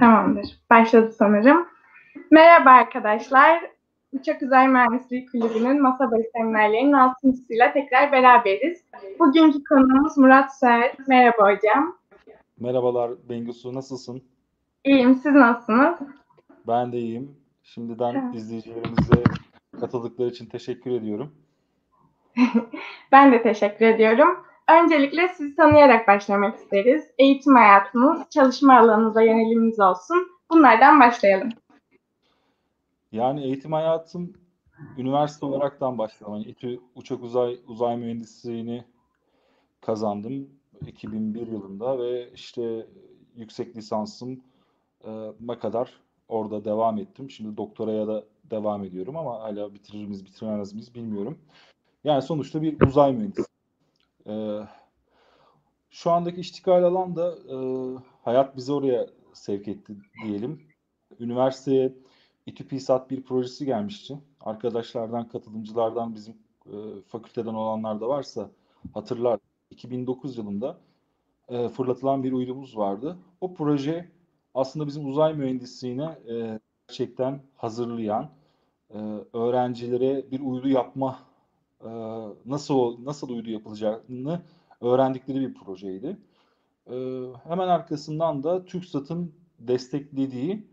Tamamdır. Başladı sanırım. Merhaba arkadaşlar. Uçak Uzay Mühendisliği Kulübü'nün masa başı seminerlerinin altıncısıyla tekrar beraberiz. Bugünkü konuğumuz Murat Ser. Merhaba hocam. Merhabalar Bengisu, nasılsın? İyiyim, siz nasılsınız? Ben de iyiyim. Şimdiden Evet. izleyicilerimize katıldıkları için teşekkür ediyorum. Ben de teşekkür ediyorum. Öncelikle sizi tanıyarak başlamak isteriz. Eğitim hayatınız, çalışma alanınıza yöneliminiz olsun. Bunlardan başlayalım. Yani eğitim hayatım üniversite olaraktan başladım. Yani İTÜ Uçak Uzay Uzay Mühendisliğini kazandım 2001 yılında ve işte yüksek lisansım e, kadar orada devam ettim. Şimdi doktoraya da devam ediyorum ama hala bitirir miyiz bitiremez miyiz bilmiyorum. Yani sonuçta bir uzay mühendisi. E, şu andaki iştikal alan da e, hayat bizi oraya sevk etti diyelim. Üniversiteye İTÜPİSAT bir projesi gelmişti. Arkadaşlardan, katılımcılardan bizim e, fakülteden olanlar da varsa hatırlar. 2009 yılında e, fırlatılan bir uydumuz vardı. O proje aslında bizim uzay mühendisliğine e, gerçekten hazırlayan, e, öğrencilere bir uydu yapma e, nasıl nasıl uydu yapılacağını öğrendikleri bir projeydi. E, hemen arkasından da TürkSat'ın desteklediği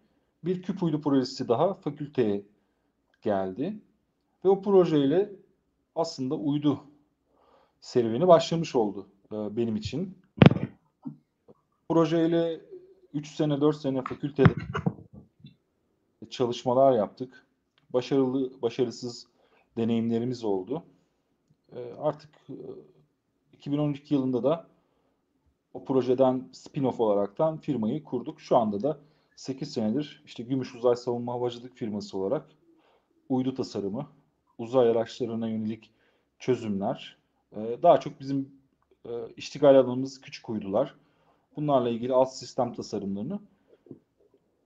bir küp uydu projesi daha fakülteye geldi. Ve o projeyle aslında uydu serüveni başlamış oldu e, benim için. Projeyle 3 sene 4 sene fakültede çalışmalar yaptık. Başarılı, başarısız deneyimlerimiz oldu. E, artık e, 2012 yılında da o projeden spin-off olaraktan firmayı kurduk. Şu anda da 8 senedir işte Gümüş Uzay Savunma Havacılık firması olarak uydu tasarımı, uzay araçlarına yönelik çözümler, e, daha çok bizim e, iştigal alanımız küçük uydular. Bunlarla ilgili alt sistem tasarımlarını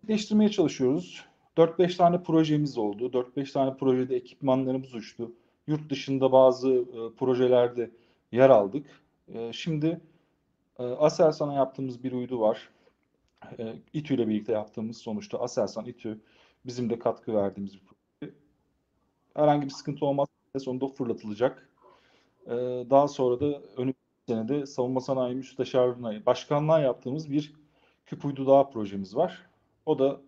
değiştirmeye çalışıyoruz. 4-5 tane projemiz oldu. 4-5 tane projede ekipmanlarımız uçtu. Yurt dışında bazı e, projelerde yer aldık. E, şimdi e, Aselsan'a yaptığımız bir uydu var. E, İTÜ ile birlikte yaptığımız sonuçta Aselsan, İTÜ bizim de katkı verdiğimiz bir proje. Herhangi bir sıkıntı olmaz. Sonunda fırlatılacak. E, daha sonra da önümüzdeki senede Savunma Sanayi Müsteşarlığı'na başkanlığa yaptığımız bir küp uydu daha projemiz var. O da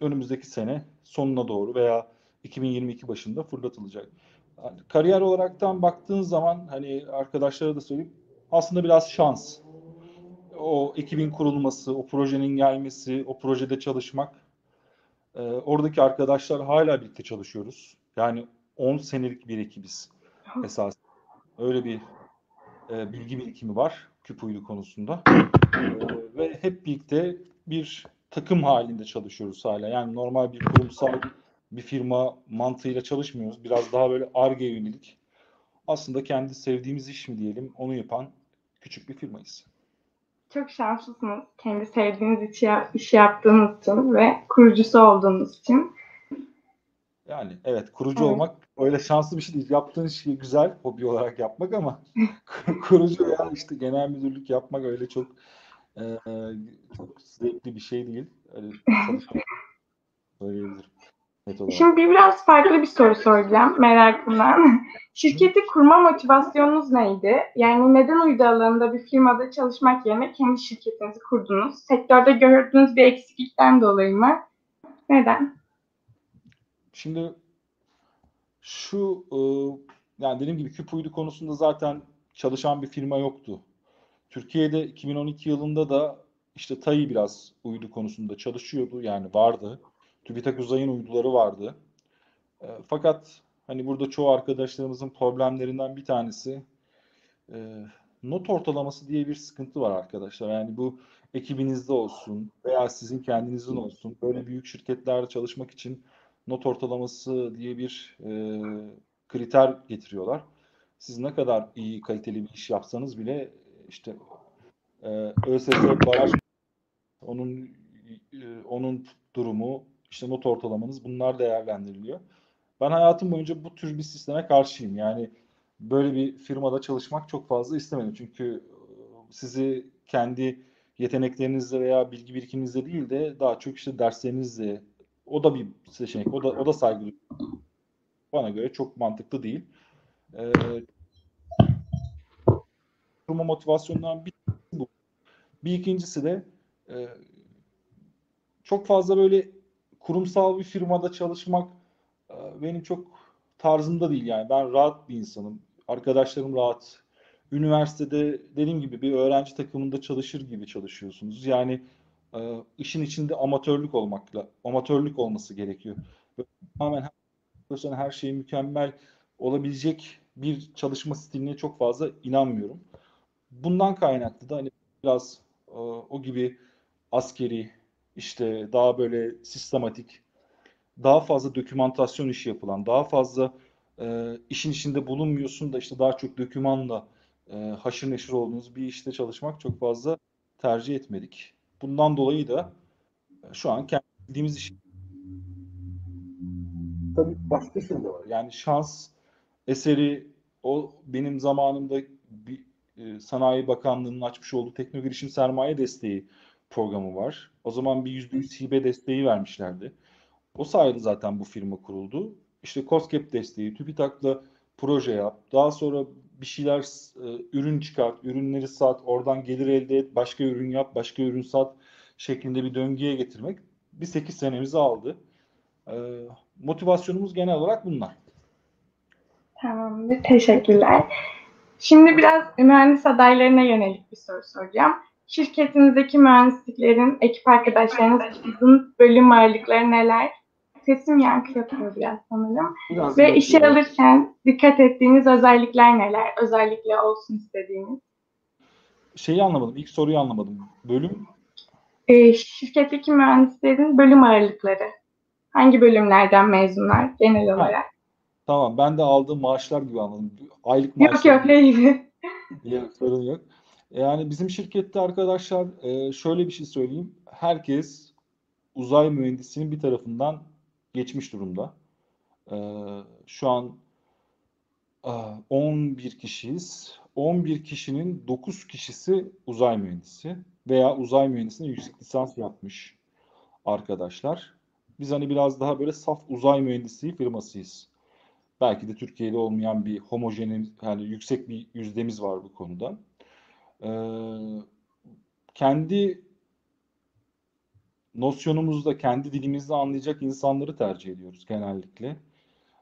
önümüzdeki sene sonuna doğru veya 2022 başında fırlatılacak. Kariyer olaraktan baktığın zaman hani arkadaşlara da söyleyeyim aslında biraz şans. O ekibin kurulması, o projenin gelmesi, o projede çalışmak. Ee, oradaki arkadaşlar hala birlikte çalışıyoruz. Yani 10 senelik bir ekibiz esas. Öyle bir e, bilgi birikimi var küp uydu konusunda. Ee, ve hep birlikte bir takım halinde çalışıyoruz hala. Yani normal bir kurumsal bir firma mantığıyla çalışmıyoruz. Biraz daha böyle ARGE yönelik. Aslında kendi sevdiğimiz iş mi diyelim onu yapan küçük bir firmayız. Çok şanslısınız kendi sevdiğiniz işi, işi yaptığınız için ve kurucusu olduğunuz için. Yani evet kurucu Evet. olmak öyle şanslı bir şey değil. Yaptığın işi güzel hobi olarak yapmak ama kurucu veya işte genel müdürlük yapmak öyle çok e, çok zevkli bir şey değil. Öyle çalışmak söyleyebilirim. Şimdi bir biraz farklı bir soru soracağım merakımdan. Şirketi kurma motivasyonunuz neydi? Yani neden uydu alanında bir firmada çalışmak yerine kendi şirketinizi kurdunuz? Sektörde gördüğünüz bir eksiklikten dolayı mı? Neden? Şimdi şu e, yani dediğim gibi küp uydu konusunda zaten çalışan bir firma yoktu. Türkiye'de 2012 yılında da işte TAI biraz uydu konusunda çalışıyordu yani vardı. TÜBİTAK Uzay'ın uyduları vardı. E, fakat hani burada çoğu arkadaşlarımızın problemlerinden bir tanesi e, not ortalaması diye bir sıkıntı var arkadaşlar. Yani bu ekibinizde olsun veya sizin kendinizin olsun böyle büyük şirketlerde çalışmak için not ortalaması diye bir e, kriter getiriyorlar. Siz ne kadar iyi kaliteli bir iş yapsanız bile işte e, ÖSS baraj onun e, onun durumu işte not ortalamanız bunlar değerlendiriliyor. Ben hayatım boyunca bu tür bir sisteme karşıyım. Yani böyle bir firmada çalışmak çok fazla istemedim. Çünkü sizi kendi yeteneklerinizle veya bilgi birikiminizle değil de daha çok işte derslerinizle o da bir seçenek. O da o da saygı. Bana göre çok mantıklı değil. Ee, kurma motivasyonundan bir bu. Bir ikincisi de e, çok fazla böyle kurumsal bir firmada çalışmak e, benim çok tarzımda değil yani. Ben rahat bir insanım. Arkadaşlarım rahat. Üniversitede dediğim gibi bir öğrenci takımında çalışır gibi çalışıyorsunuz. Yani e, işin içinde amatörlük olmakla, amatörlük olması gerekiyor. Tamamen her, her şey mükemmel olabilecek bir çalışma stiline çok fazla inanmıyorum. Bundan kaynaklı da hani biraz e, o gibi askeri işte daha böyle sistematik daha fazla dokümantasyon işi yapılan daha fazla e, işin içinde bulunmuyorsun da işte daha çok dokümanla e, haşır neşir olduğunuz bir işte çalışmak çok fazla tercih etmedik. Bundan dolayı da e, şu an kendimiz iş tabii başka şey de var. Yani şans eseri o benim zamanımda bir e, Sanayi Bakanlığı'nın açmış olduğu Tekno Girişim Sermaye Desteği programı var. O zaman bir yüzde yüz hibe desteği vermişlerdi. O sayede zaten bu firma kuruldu. İşte COSGAP desteği, TÜBİTAK'la proje yap. Daha sonra bir şeyler e, ürün çıkart, ürünleri sat, oradan gelir elde et, başka ürün yap, başka ürün sat şeklinde bir döngüye getirmek bir 8 senemizi aldı. E, motivasyonumuz genel olarak bunlar. Tamamdır. Teşekkürler. Şimdi biraz mühendis adaylarına yönelik bir soru soracağım. Şirketinizdeki mühendisliklerin, ekip arkadaşlarınızın bölüm ağırlıkları neler? Sesim yankı yapıyor biraz sanırım. Biraz Ve işe yapıyor. alırken dikkat ettiğiniz özellikler neler? Özellikle olsun istediğiniz. Şeyi anlamadım. İlk soruyu anlamadım. Bölüm? E, şirketteki mühendislerin bölüm ağırlıkları. Hangi bölümlerden mezunlar genel olarak? Ha. Tamam. Ben de aldığım maaşlar gibi anladım. Aylık maaşlar. Yok yok değil. yok sorun yok. Yani bizim şirkette arkadaşlar e, şöyle bir şey söyleyeyim. Herkes uzay mühendisinin bir tarafından geçmiş durumda. E, şu an 11 kişiyiz. 11 kişinin 9 kişisi uzay mühendisi veya uzay mühendisine yüksek lisans yapmış arkadaşlar. Biz hani biraz daha böyle saf uzay mühendisliği firmasıyız. Belki de Türkiye'de olmayan bir homojen, yani yüksek bir yüzdemiz var bu konuda e, kendi nosyonumuzda, kendi dilimizde anlayacak insanları tercih ediyoruz genellikle.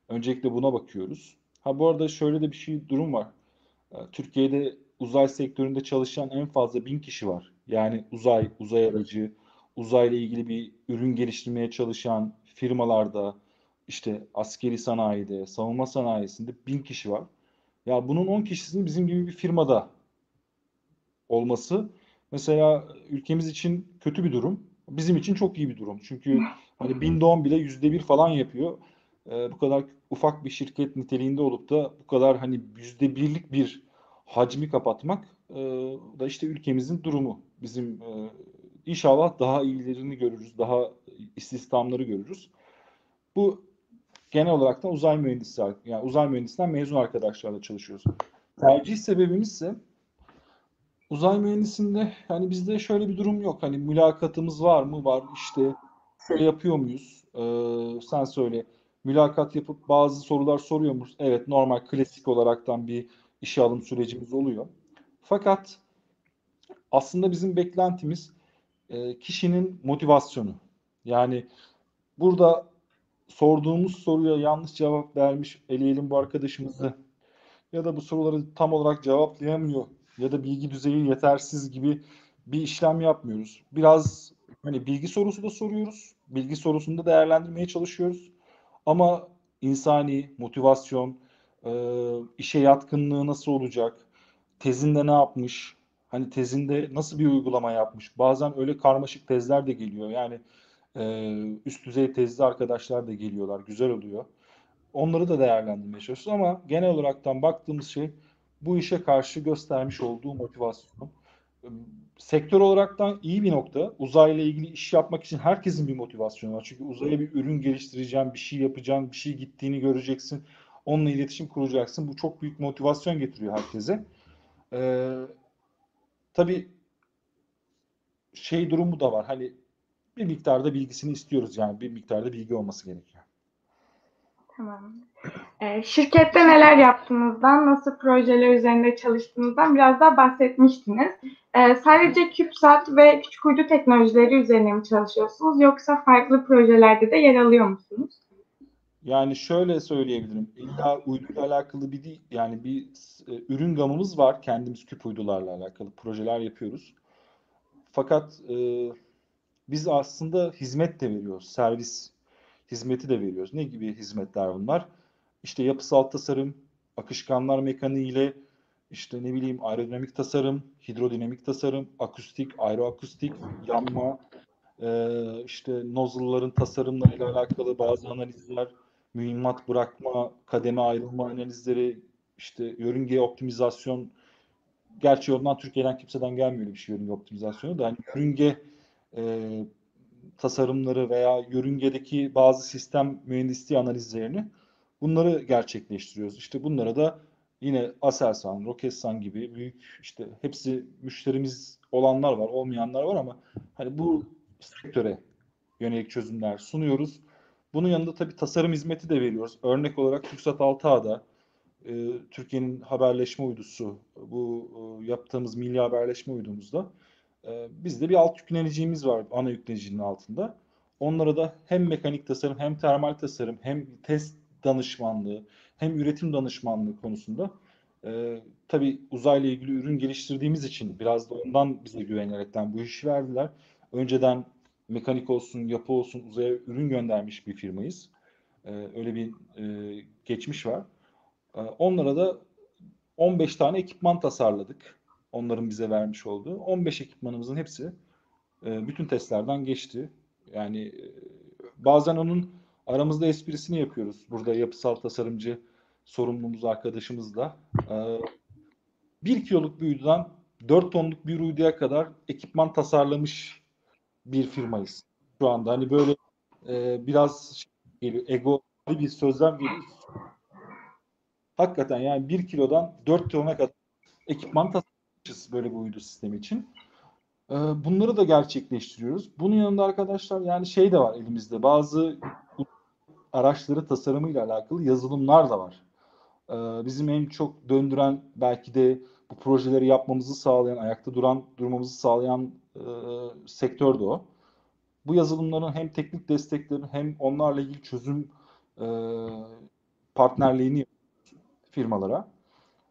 Öncelikle buna bakıyoruz. Ha bu arada şöyle de bir şey durum var. Türkiye'de uzay sektöründe çalışan en fazla bin kişi var. Yani uzay, uzay aracı, uzayla ilgili bir ürün geliştirmeye çalışan firmalarda, işte askeri sanayide, savunma sanayisinde bin kişi var. Ya bunun 10 kişisinin bizim gibi bir firmada olması mesela ülkemiz için kötü bir durum. Bizim için çok iyi bir durum. Çünkü hani bin doğum bile yüzde bir falan yapıyor. Ee, bu kadar ufak bir şirket niteliğinde olup da bu kadar hani yüzde birlik bir hacmi kapatmak e, da işte ülkemizin durumu. Bizim e, inşallah daha iyilerini görürüz, daha istihdamları görürüz. Bu genel olarak da uzay mühendisi yani uzay mühendisinden mezun arkadaşlarla çalışıyoruz. Tercih sebebimiz ise Uzay mühendisinde yani bizde şöyle bir durum yok. Hani mülakatımız var mı? Var. İşte şöyle yapıyor muyuz? Ee, sen söyle. Mülakat yapıp bazı sorular soruyor muyuz? Evet normal klasik olaraktan bir işe alım sürecimiz oluyor. Fakat aslında bizim beklentimiz e, kişinin motivasyonu. Yani burada sorduğumuz soruya yanlış cevap vermiş eleyelim bu arkadaşımızı ya da bu soruları tam olarak cevaplayamıyor ya da bilgi düzeyi yetersiz gibi bir işlem yapmıyoruz. Biraz hani bilgi sorusu da soruyoruz. Bilgi sorusunu da değerlendirmeye çalışıyoruz. Ama insani motivasyon, e, işe yatkınlığı nasıl olacak, tezinde ne yapmış, hani tezinde nasıl bir uygulama yapmış. Bazen öyle karmaşık tezler de geliyor. Yani e, üst düzey tezli arkadaşlar da geliyorlar. Güzel oluyor. Onları da değerlendirmeye çalışıyoruz ama genel olaraktan baktığımız şey bu işe karşı göstermiş olduğu motivasyon. Sektör olaraktan iyi bir nokta. Uzayla ilgili iş yapmak için herkesin bir motivasyonu var. Çünkü uzaya bir ürün geliştireceğim, bir şey yapacağım, bir şey gittiğini göreceksin. Onunla iletişim kuracaksın. Bu çok büyük motivasyon getiriyor herkese. Ee, tabii şey durumu da var. Hani bir miktarda bilgisini istiyoruz yani bir miktarda bilgi olması gerekiyor. Tamam. Ee, şirkette neler yaptığınızdan, nasıl projeler üzerinde çalıştığınızdan biraz daha bahsetmiştiniz. Ee, sadece CubeSat ve küçük uydu teknolojileri üzerine mi çalışıyorsunuz yoksa farklı projelerde de yer alıyor musunuz? Yani şöyle söyleyebilirim. İlla uyduyla alakalı bir değil, yani bir e, ürün gamımız var. Kendimiz küp uydularla alakalı projeler yapıyoruz. Fakat e, biz aslında hizmet de veriyoruz. Servis hizmeti de veriyoruz. Ne gibi hizmetler bunlar? İşte yapısal tasarım, akışkanlar mekaniği ile işte ne bileyim aerodinamik tasarım, hidrodinamik tasarım, akustik, aeroakustik, yanma, e, işte nozzle'ların tasarımlarıyla alakalı bazı analizler, mühimmat bırakma, kademe ayrılma analizleri, işte yörünge optimizasyon. Gerçi ondan Türkiye'den kimseden gelmiyor bir şey yörünge optimizasyonu da. Yani yörünge e, tasarımları veya yörüngedeki bazı sistem mühendisliği analizlerini bunları gerçekleştiriyoruz. İşte bunlara da yine Aselsan, Roketsan gibi büyük işte hepsi müşterimiz olanlar var, olmayanlar var ama hani bu sektöre yönelik çözümler sunuyoruz. Bunun yanında tabii tasarım hizmeti de veriyoruz. Örnek olarak TürkSat 6A'da e, Türkiye'nin haberleşme uydusu bu e, yaptığımız milli haberleşme uydumuzda e, bizde bir alt yükleneceğimiz var ana yüklenicinin altında. Onlara da hem mekanik tasarım hem termal tasarım hem test danışmanlığı hem üretim danışmanlığı konusunda e, tabii uzayla ilgili ürün geliştirdiğimiz için biraz da ondan bize güvenerekten bu işi verdiler. Önceden mekanik olsun, yapı olsun uzaya ürün göndermiş bir firmayız. E, öyle bir e, geçmiş var. E, onlara da 15 tane ekipman tasarladık. Onların bize vermiş olduğu. 15 ekipmanımızın hepsi e, bütün testlerden geçti. Yani e, bazen onun aramızda esprisini yapıyoruz. Burada yapısal tasarımcı sorumlumuz arkadaşımızla. E, bir kiloluk bir uydudan 4 tonluk bir uyduya kadar ekipman tasarlamış bir firmayız. Şu anda hani böyle e, biraz şey ego bir sözlem geliyor. Hakikaten yani bir kilodan 4 tona kadar ekipman tasarlamışız böyle bir uydu sistemi için. E, bunları da gerçekleştiriyoruz. Bunun yanında arkadaşlar yani şey de var elimizde. Bazı araçları tasarımıyla alakalı yazılımlar da var. E, bizim en çok döndüren belki de bu projeleri yapmamızı sağlayan, ayakta duran durmamızı sağlayan e, sektör de o. Bu yazılımların hem teknik desteklerini hem onlarla ilgili çözüm e, partnerliğini firmalara.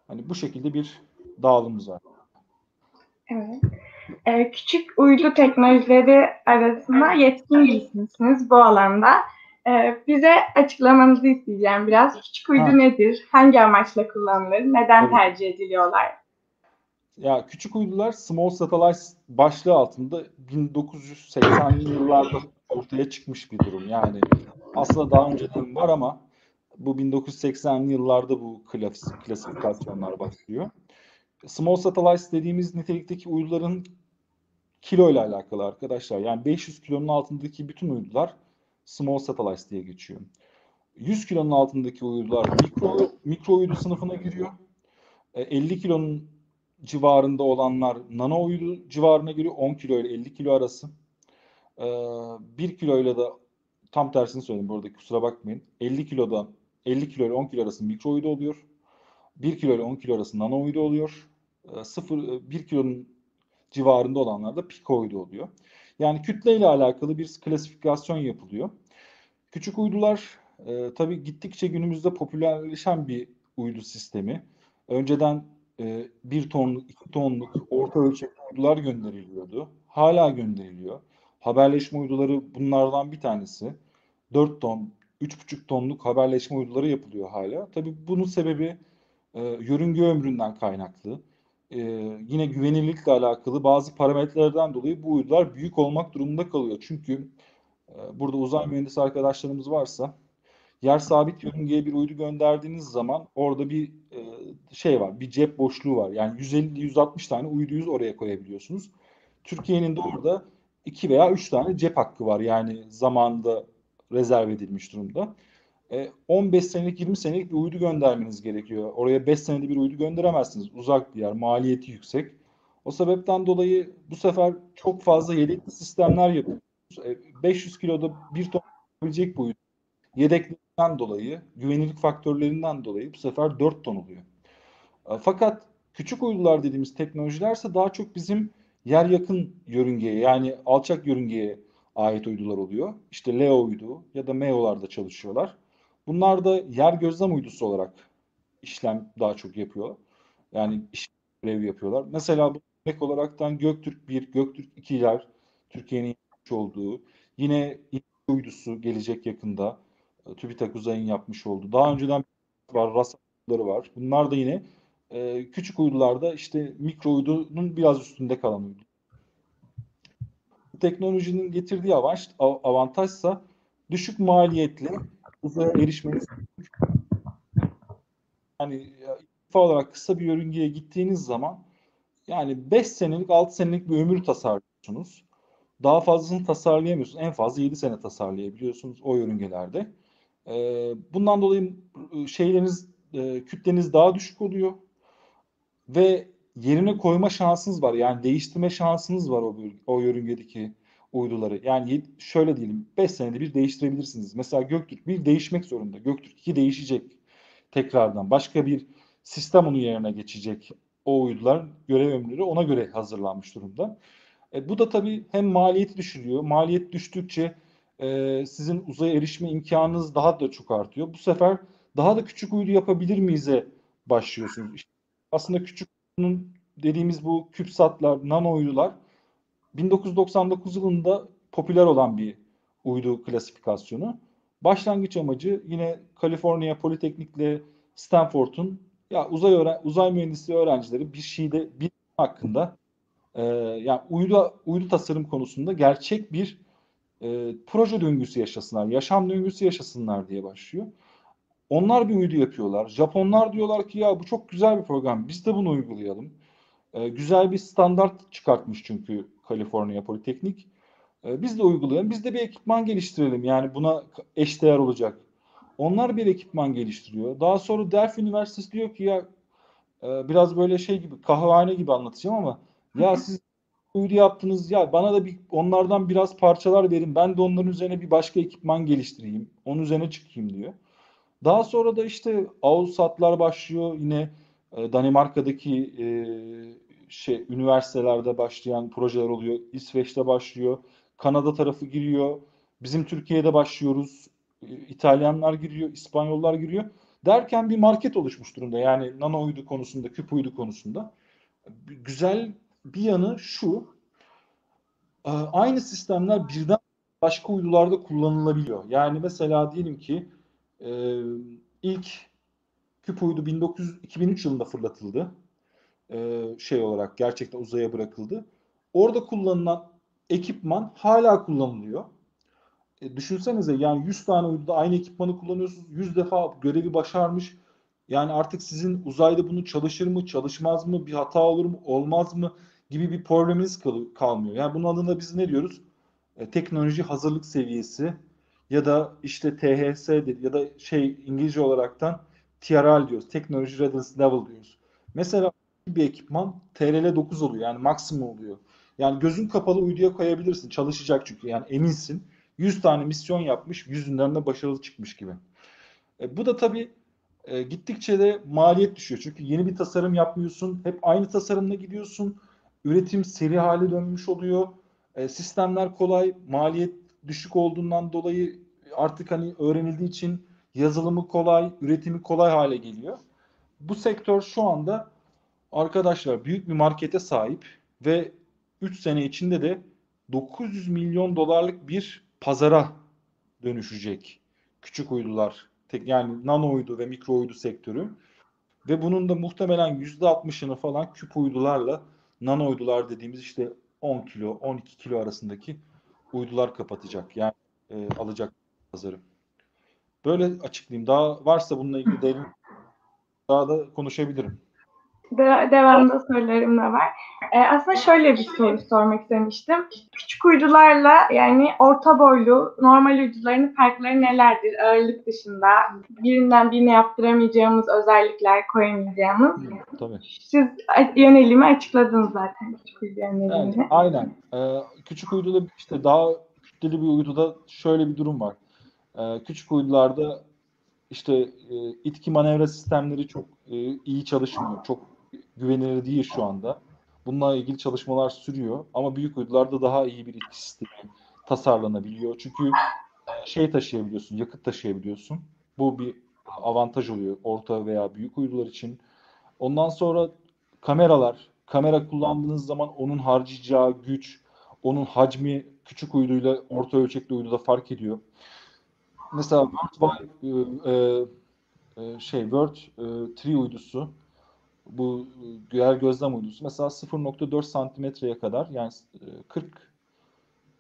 Hani bu şekilde bir dağılımımız var. Evet. Ee, küçük uydu teknolojileri arasında yetkin birisiniz bu alanda. Ee, bize açıklamanızı isteyeceğim biraz. Küçük uydu ha. nedir? Hangi amaçla kullanılır? Neden Tabii. tercih ediliyorlar? Ya küçük uydular Small Satellites başlığı altında 1980'li yıllarda ortaya çıkmış bir durum. Yani aslında daha önceden var ama bu 1980'li yıllarda bu klasik, klasifikasyonlar başlıyor. Small Satellites dediğimiz nitelikteki uyduların kilo ile alakalı arkadaşlar. Yani 500 kilonun altındaki bütün uydular Small Satellites diye geçiyor. 100 kilonun altındaki uydular mikro, mikro uydu sınıfına giriyor. 50 e, kilonun civarında olanlar nano uydu civarına giriyor. 10 kilo ile 50 kilo arası. Ee, 1 kilo ile de tam tersini söyleyeyim burada kusura bakmayın. 50 kiloda 50 kilo ile 10 kilo arası mikro uydu oluyor. 1 kilo ile 10 kilo arası nano uydu oluyor. Ee, 0 1 kilonun civarında olanlar da piko uydu oluyor. Yani kütle ile alakalı bir klasifikasyon yapılıyor. Küçük uydular e, tabii gittikçe günümüzde popülerleşen bir uydu sistemi. Önceden e, tonluk, iki tonluk orta ölçekli uydular gönderiliyordu. Hala gönderiliyor. Haberleşme uyduları bunlardan bir tanesi. 4 ton, 3,5 tonluk haberleşme uyduları yapılıyor hala. Tabii bunun sebebi e, yörünge ömründen kaynaklı. E, yine güvenilirlikle alakalı bazı parametrelerden dolayı bu uydular büyük olmak durumunda kalıyor. Çünkü e, burada uzay mühendisi arkadaşlarımız varsa yer sabit yörüngeye bir uydu gönderdiğiniz zaman orada bir e, şey var, bir cep boşluğu var. Yani 150-160 tane uyduyu oraya koyabiliyorsunuz. Türkiye'nin de orada 2 veya 3 tane cep hakkı var. Yani zamanında rezerv edilmiş durumda. E, 15 senelik 20 senelik bir uydu göndermeniz gerekiyor. Oraya 5 senede bir uydu gönderemezsiniz. Uzak bir yer, maliyeti yüksek. O sebepten dolayı bu sefer çok fazla yedekli sistemler yapıyoruz. E, 500 kiloda bir ton yapabilecek boyut. Yedekliğinden dolayı, güvenilirlik faktörlerinden dolayı bu sefer 4 ton oluyor. E, fakat küçük uydular dediğimiz teknolojilerse daha çok bizim yer yakın yörüngeye yani alçak yörüngeye ait uydular oluyor. İşte LEO uydu ya da MEO'larda çalışıyorlar. Bunlar da yer gözlem uydusu olarak işlem daha çok yapıyor. Yani iş görevi yapıyorlar. Mesela örnek olaraktan Göktürk 1, Göktürk 2'ler Türkiye'nin yapmış olduğu yine uydusu gelecek yakında TÜBİTAK Uzay'ın yapmış olduğu. Daha önceden var, RAS var. Bunlar da yine e, küçük uydularda işte mikro uydunun biraz üstünde kalan uydu. Teknolojinin getirdiği avantaj, avantajsa düşük maliyetli uzaya erişmeniz yani ifa olarak kısa bir yörüngeye gittiğiniz zaman yani 5 senelik 6 senelik bir ömür tasarlıyorsunuz. Daha fazlasını tasarlayamıyorsunuz. En fazla 7 sene tasarlayabiliyorsunuz o yörüngelerde. Ee, bundan dolayı ıı, şeyleriniz e, kütleniz daha düşük oluyor ve yerine koyma şansınız var. Yani değiştirme şansınız var o, o yörüngedeki uyduları. Yani şöyle diyelim 5 senede bir değiştirebilirsiniz. Mesela Göktürk 1 değişmek zorunda. Göktürk 2 değişecek tekrardan. Başka bir sistem onun yerine geçecek. O uydular görev ömürleri ona göre hazırlanmış durumda. E, bu da tabii hem maliyeti düşürüyor. Maliyet düştükçe e, sizin uzaya erişme imkanınız daha da çok artıyor. Bu sefer daha da küçük uydu yapabilir miyiz'e başlıyorsunuz. İşte aslında küçük dediğimiz bu küpsatlar, nano uydular 1999 yılında popüler olan bir uydu klasifikasyonu. Başlangıç amacı yine Kaliforniya Politeknik'le Stanford'un ya uzay öğren uzay mühendisliği öğrencileri bir şeyde bir hakkında e, yani uydu uydu tasarım konusunda gerçek bir e, proje döngüsü yaşasınlar, yaşam döngüsü yaşasınlar diye başlıyor. Onlar bir uydu yapıyorlar. Japonlar diyorlar ki ya bu çok güzel bir program. Biz de bunu uygulayalım. E, güzel bir standart çıkartmış çünkü Kaliforniya Politeknik. E, biz de uygulayalım. Biz de bir ekipman geliştirelim. Yani buna eşdeğer olacak. Onlar bir ekipman geliştiriyor. Daha sonra Delft Üniversitesi diyor ki ya e, biraz böyle şey gibi kahvehane gibi anlatacağım ama ya siz uydu yaptınız ya bana da bir onlardan biraz parçalar verin. Ben de onların üzerine bir başka ekipman geliştireyim. Onun üzerine çıkayım diyor. Daha sonra da işte AUSAT'lar başlıyor. Yine e, Danimarka'daki e, şey üniversitelerde başlayan projeler oluyor. İsveç'te başlıyor. Kanada tarafı giriyor. Bizim Türkiye'de başlıyoruz. İtalyanlar giriyor, İspanyollar giriyor. Derken bir market oluşmuş durumda. Yani nano uydu konusunda, küp uydu konusunda. Güzel bir yanı şu. E, aynı sistemler birden başka uydularda kullanılabiliyor. Yani mesela diyelim ki e, ilk küp uydu 1900, 2003 yılında fırlatıldı. E, şey olarak gerçekten uzaya bırakıldı. Orada kullanılan ekipman hala kullanılıyor. E, düşünsenize yani 100 tane uyduda aynı ekipmanı kullanıyorsunuz. 100 defa görevi başarmış. Yani artık sizin uzayda bunu çalışır mı, çalışmaz mı, bir hata olur mu, olmaz mı gibi bir probleminiz kal- kalmıyor. Yani bunun adına biz ne diyoruz? E, teknoloji hazırlık seviyesi ya da işte THS ya da şey İngilizce olaraktan TRL diyoruz. Technology Readiness Level diyoruz. Mesela bir ekipman TRL 9 oluyor. Yani maksimum oluyor. Yani gözün kapalı uyduya koyabilirsin. Çalışacak çünkü. Yani eminsin. 100 tane misyon yapmış. Yüzünden de başarılı çıkmış gibi. E, bu da tabii e, gittikçe de maliyet düşüyor. Çünkü yeni bir tasarım yapmıyorsun. Hep aynı tasarımla gidiyorsun. Üretim seri hale dönmüş oluyor. E, sistemler kolay. Maliyet düşük olduğundan dolayı artık hani öğrenildiği için yazılımı kolay, üretimi kolay hale geliyor. Bu sektör şu anda arkadaşlar büyük bir markete sahip ve 3 sene içinde de 900 milyon dolarlık bir pazara dönüşecek küçük uydular. Yani nano uydu ve mikro uydu sektörü. Ve bunun da muhtemelen %60'ını falan küp uydularla nano uydular dediğimiz işte 10 kilo, 12 kilo arasındaki uydular kapatacak. Yani e, alacak pazarı. Böyle açıklayayım. Daha varsa bununla ilgili derin daha da konuşabilirim. De- devamında sorularım da var. Ee, aslında şöyle bir soru sormak istemiştim. Küçük uydularla yani orta boylu normal uyduların farkları nelerdir? Ağırlık dışında birinden birine yaptıramayacağımız özellikler koyamayacağımız. Hı, tabii. Siz yönelimi açıkladınız zaten küçük uydu Evet, yönelimini. aynen. Ee, küçük uyduda işte daha kütleli bir uyduda şöyle bir durum var. Ee, küçük uydularda işte e, itki manevra sistemleri çok e, iyi çalışmıyor. Çok güvenilir değil şu anda. Bununla ilgili çalışmalar sürüyor. Ama büyük uydularda daha iyi bir itki sistemi tasarlanabiliyor. Çünkü şey taşıyabiliyorsun, yakıt taşıyabiliyorsun. Bu bir avantaj oluyor orta veya büyük uydular için. Ondan sonra kameralar. Kamera kullandığınız zaman onun harcayacağı güç, onun hacmi küçük uyduyla orta ölçekli uyduda fark ediyor. Mesela World Wide, e, e, şey World e, 3 uydusu bu e, yer gözlem uydusu mesela 0.4 santimetreye kadar yani e, 40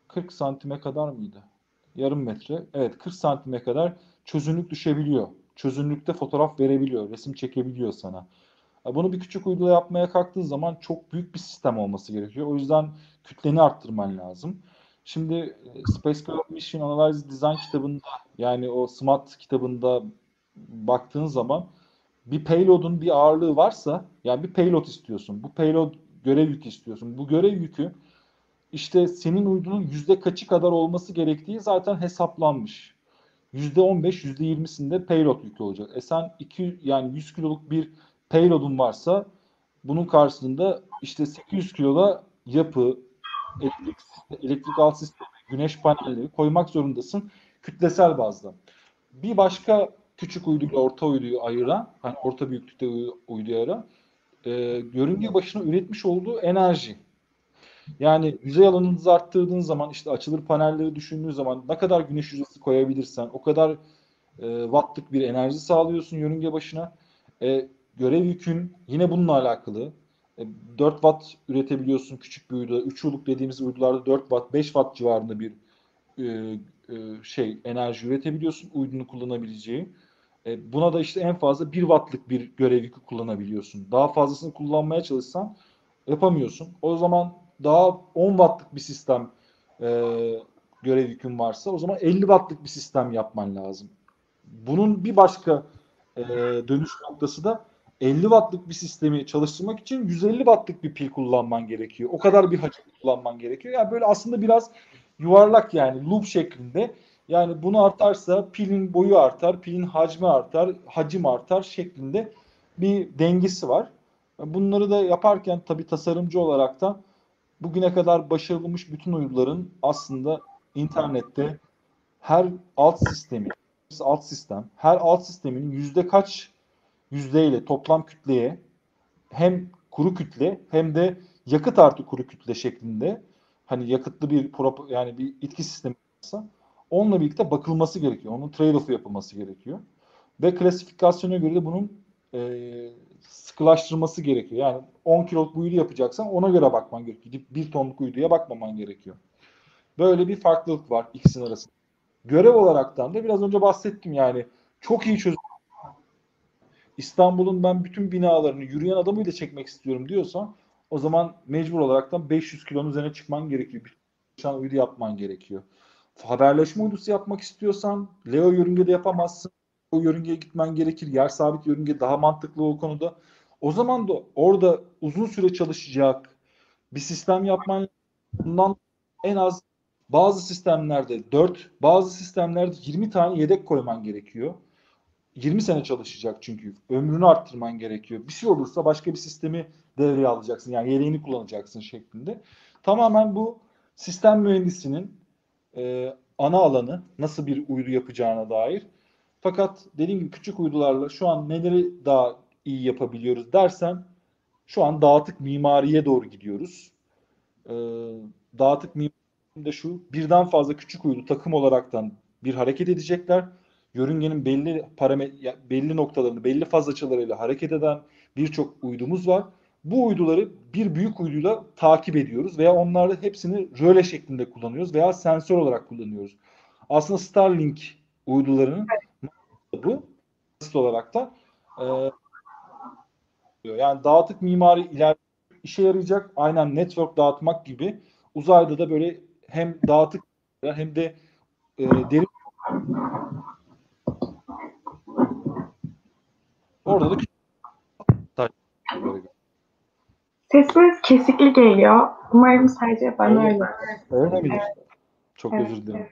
40 santime kadar mıydı? Yarım metre. Evet 40 santime kadar çözünürlük düşebiliyor. Çözünürlükte fotoğraf verebiliyor, resim çekebiliyor sana. Ya Bunu bir küçük uyduda yapmaya kalktığın zaman çok büyük bir sistem olması gerekiyor. O yüzden kütleni arttırman lazım. Şimdi e, Spacecraft Mission Analysis Design kitabında yani o SMART kitabında baktığın zaman bir payload'un bir ağırlığı varsa yani bir payload istiyorsun. Bu payload görev yükü istiyorsun. Bu görev yükü işte senin uydunun yüzde kaçı kadar olması gerektiği zaten hesaplanmış. Yüzde 15, yüzde 20'sinde payload yükü olacak. E sen 2 yani 100 kiloluk bir payload'un varsa bunun karşısında işte 800 kiloda yapı, elektrik, elektrik alt sistemi, güneş panelleri koymak zorundasın kütlesel bazda. Bir başka küçük uyduyla orta uyduyu ayıran, hani orta büyüklükte uy- uyduyu ayıran, e, yörünge başına üretmiş olduğu enerji. Yani yüzey alanınızı arttırdığınız zaman işte açılır panelleri düşündüğün zaman ne kadar güneş yüzdesi koyabilirsen o kadar e, wattlık bir enerji sağlıyorsun yörünge başına. E, görev yükün yine bununla alakalı. E, 4 watt üretebiliyorsun küçük bir uyduda. 3 yıllık dediğimiz uydularda 4 watt, 5 watt civarında bir e, e, şey enerji üretebiliyorsun uydunu kullanabileceği. E, buna da işte en fazla 1 wattlık bir görev yükü kullanabiliyorsun. Daha fazlasını kullanmaya çalışsan yapamıyorsun. O zaman daha 10 wattlık bir sistem e, görev yükün varsa o zaman 50 wattlık bir sistem yapman lazım. Bunun bir başka e, dönüş noktası da 50 wattlık bir sistemi çalıştırmak için 150 wattlık bir pil kullanman gerekiyor. O kadar bir hacim kullanman gerekiyor. Yani böyle aslında biraz yuvarlak yani loop şeklinde. Yani bunu artarsa pilin boyu artar, pilin hacmi artar, hacim artar şeklinde bir dengesi var. Bunları da yaparken tabii tasarımcı olarak da bugüne kadar başarılmış bütün uyduların aslında internette her alt sistemi, alt sistem, her alt sisteminin yüzde kaç yüzdeyle toplam kütleye hem kuru kütle hem de yakıt artı kuru kütle şeklinde hani yakıtlı bir yani bir itki sistemi varsa onunla birlikte bakılması gerekiyor. Onun trade-off'u yapılması gerekiyor. Ve klasifikasyona göre de bunun e, sıkılaştırması gerekiyor. Yani 10 kiloluk uydu yapacaksan ona göre bakman gerekiyor. Gidip 1 tonluk uyduya bakmaman gerekiyor. Böyle bir farklılık var ikisinin arasında. Görev olaraktan da biraz önce bahsettim yani çok iyi çözüm. İstanbul'un ben bütün binalarını yürüyen adamıyla çekmek istiyorum diyorsan o zaman mecbur olaraktan 500 kilonun üzerine çıkman gerekiyor. Bir uydu yapman gerekiyor. Haberleşme uydusu yapmak istiyorsan Leo yörüngede yapamazsın. O yörüngeye gitmen gerekir. Yer sabit yörünge daha mantıklı o konuda. O zaman da orada uzun süre çalışacak bir sistem yapman bundan en az bazı sistemlerde 4, bazı sistemlerde 20 tane yedek koyman gerekiyor. 20 sene çalışacak çünkü. Ömrünü arttırman gerekiyor. Bir şey olursa başka bir sistemi devreye alacaksın. Yani yedeğini kullanacaksın şeklinde. Tamamen bu sistem mühendisinin e, ana alanı nasıl bir uydu yapacağına dair. Fakat dediğim gibi küçük uydularla şu an neleri daha iyi yapabiliyoruz dersen şu an dağıtık mimariye doğru gidiyoruz. E, dağıtık mimari de şu birden fazla küçük uydu takım olaraktan bir hareket edecekler. Yörüngenin belli parametre belli noktalarını belli faz açılarıyla hareket eden birçok uydumuz var. Bu uyduları bir büyük uyduyla takip ediyoruz veya onlarda hepsini röle şeklinde kullanıyoruz veya sensör olarak kullanıyoruz. Aslında Starlink uydularının bu basit olarak da e, Yani dağıtık mimari ileride işe yarayacak. Aynen network dağıtmak gibi. Uzayda da böyle hem dağıtık hem de e, derin orada da Sesiniz kesikli geliyor. Umarım sadece bana öyle. Öyle midir? Çok Evet, özür dilerim.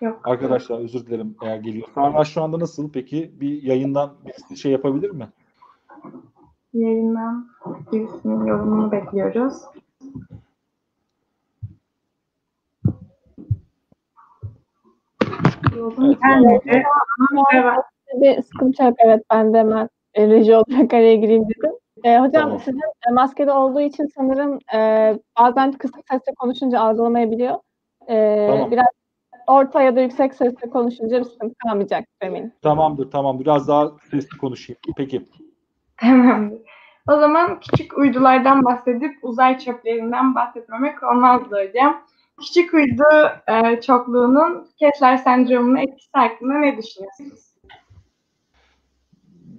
Yok. Arkadaşlar özür dilerim eğer geliyor. Hala şu anda nasıl peki? Bir yayından bir şey yapabilir mi? Yayından birisinin yorumunu bekliyoruz. Yorum Evet, gelmedi. Evet. Bir sıkıntı yok. Evet ben de hemen e, reji olarak araya gireyim dedim. E, hocam Tamam. sizin e, maskede olduğu için sanırım e, bazen kısık sesle konuşunca algılamayabiliyor. E, Tamam. Biraz orta ya da yüksek sesle konuşunca bir sıkıntı kalmayacaktır eminim. Tamamdır tamam. Biraz daha sesli konuşayım. Peki. Tamamdır. O zaman küçük uydulardan bahsedip uzay çöplerinden bahsetmemek olmazdı hocam. Küçük uydu e, çokluğunun Kessler sendromunun etkisi hakkında ne düşünüyorsunuz?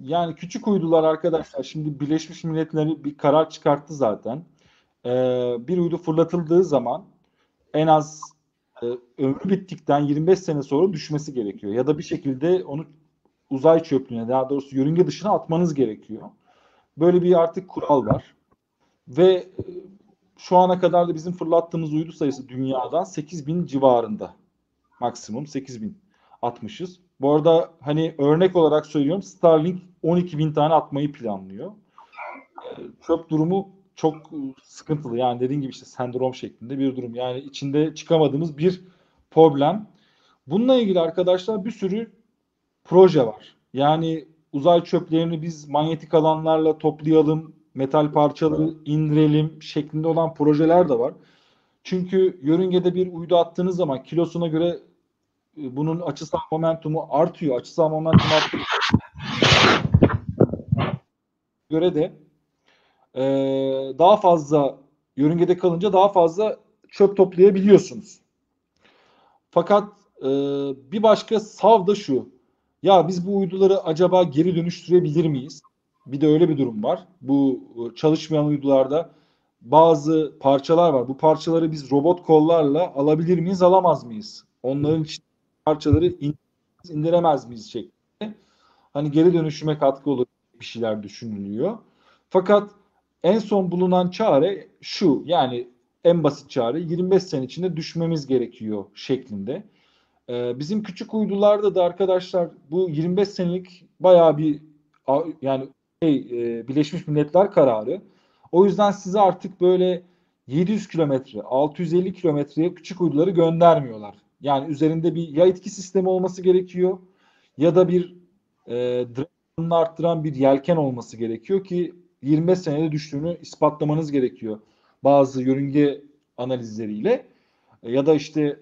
Yani küçük uydular arkadaşlar şimdi Birleşmiş Milletler bir karar çıkarttı zaten. Ee, bir uydu fırlatıldığı zaman en az e, ömrü bittikten 25 sene sonra düşmesi gerekiyor. Ya da bir şekilde onu uzay çöplüğüne daha doğrusu yörünge dışına atmanız gerekiyor. Böyle bir artık kural var. Ve e, şu ana kadar da bizim fırlattığımız uydu sayısı dünyadan 8000 civarında. Maksimum 8000 atmışız. Bu arada hani örnek olarak söylüyorum Starlink 12 bin tane atmayı planlıyor. Ee, Çöp durumu çok sıkıntılı. Yani dediğim gibi işte sendrom şeklinde bir durum. Yani içinde çıkamadığımız bir problem. Bununla ilgili arkadaşlar bir sürü proje var. Yani uzay çöplerini biz manyetik alanlarla toplayalım, metal parçaları indirelim şeklinde olan projeler de var. Çünkü yörüngede bir uydu attığınız zaman kilosuna göre bunun açısal momentumu artıyor. Açısal momentum göre de e, daha fazla yörüngede kalınca daha fazla çöp toplayabiliyorsunuz. Fakat e, bir başka sav da şu. Ya biz bu uyduları acaba geri dönüştürebilir miyiz? Bir de öyle bir durum var. Bu e, çalışmayan uydularda bazı parçalar var. Bu parçaları biz robot kollarla alabilir miyiz, alamaz mıyız? Onların için parçaları in- indiremez miyiz şeklinde. Hani geri dönüşüme katkı olur bir şeyler düşünülüyor. Fakat en son bulunan çare şu. Yani en basit çare 25 sene içinde düşmemiz gerekiyor şeklinde. Ee, bizim küçük uydularda da arkadaşlar bu 25 senelik bayağı bir yani şey, e, Birleşmiş Milletler kararı. O yüzden size artık böyle 700 kilometre, 650 kilometreye küçük uyduları göndermiyorlar. Yani üzerinde bir ya itki sistemi olması gerekiyor ya da bir e, dragını arttıran bir yelken olması gerekiyor ki 25 senede düştüğünü ispatlamanız gerekiyor. Bazı yörünge analizleriyle E, ya da işte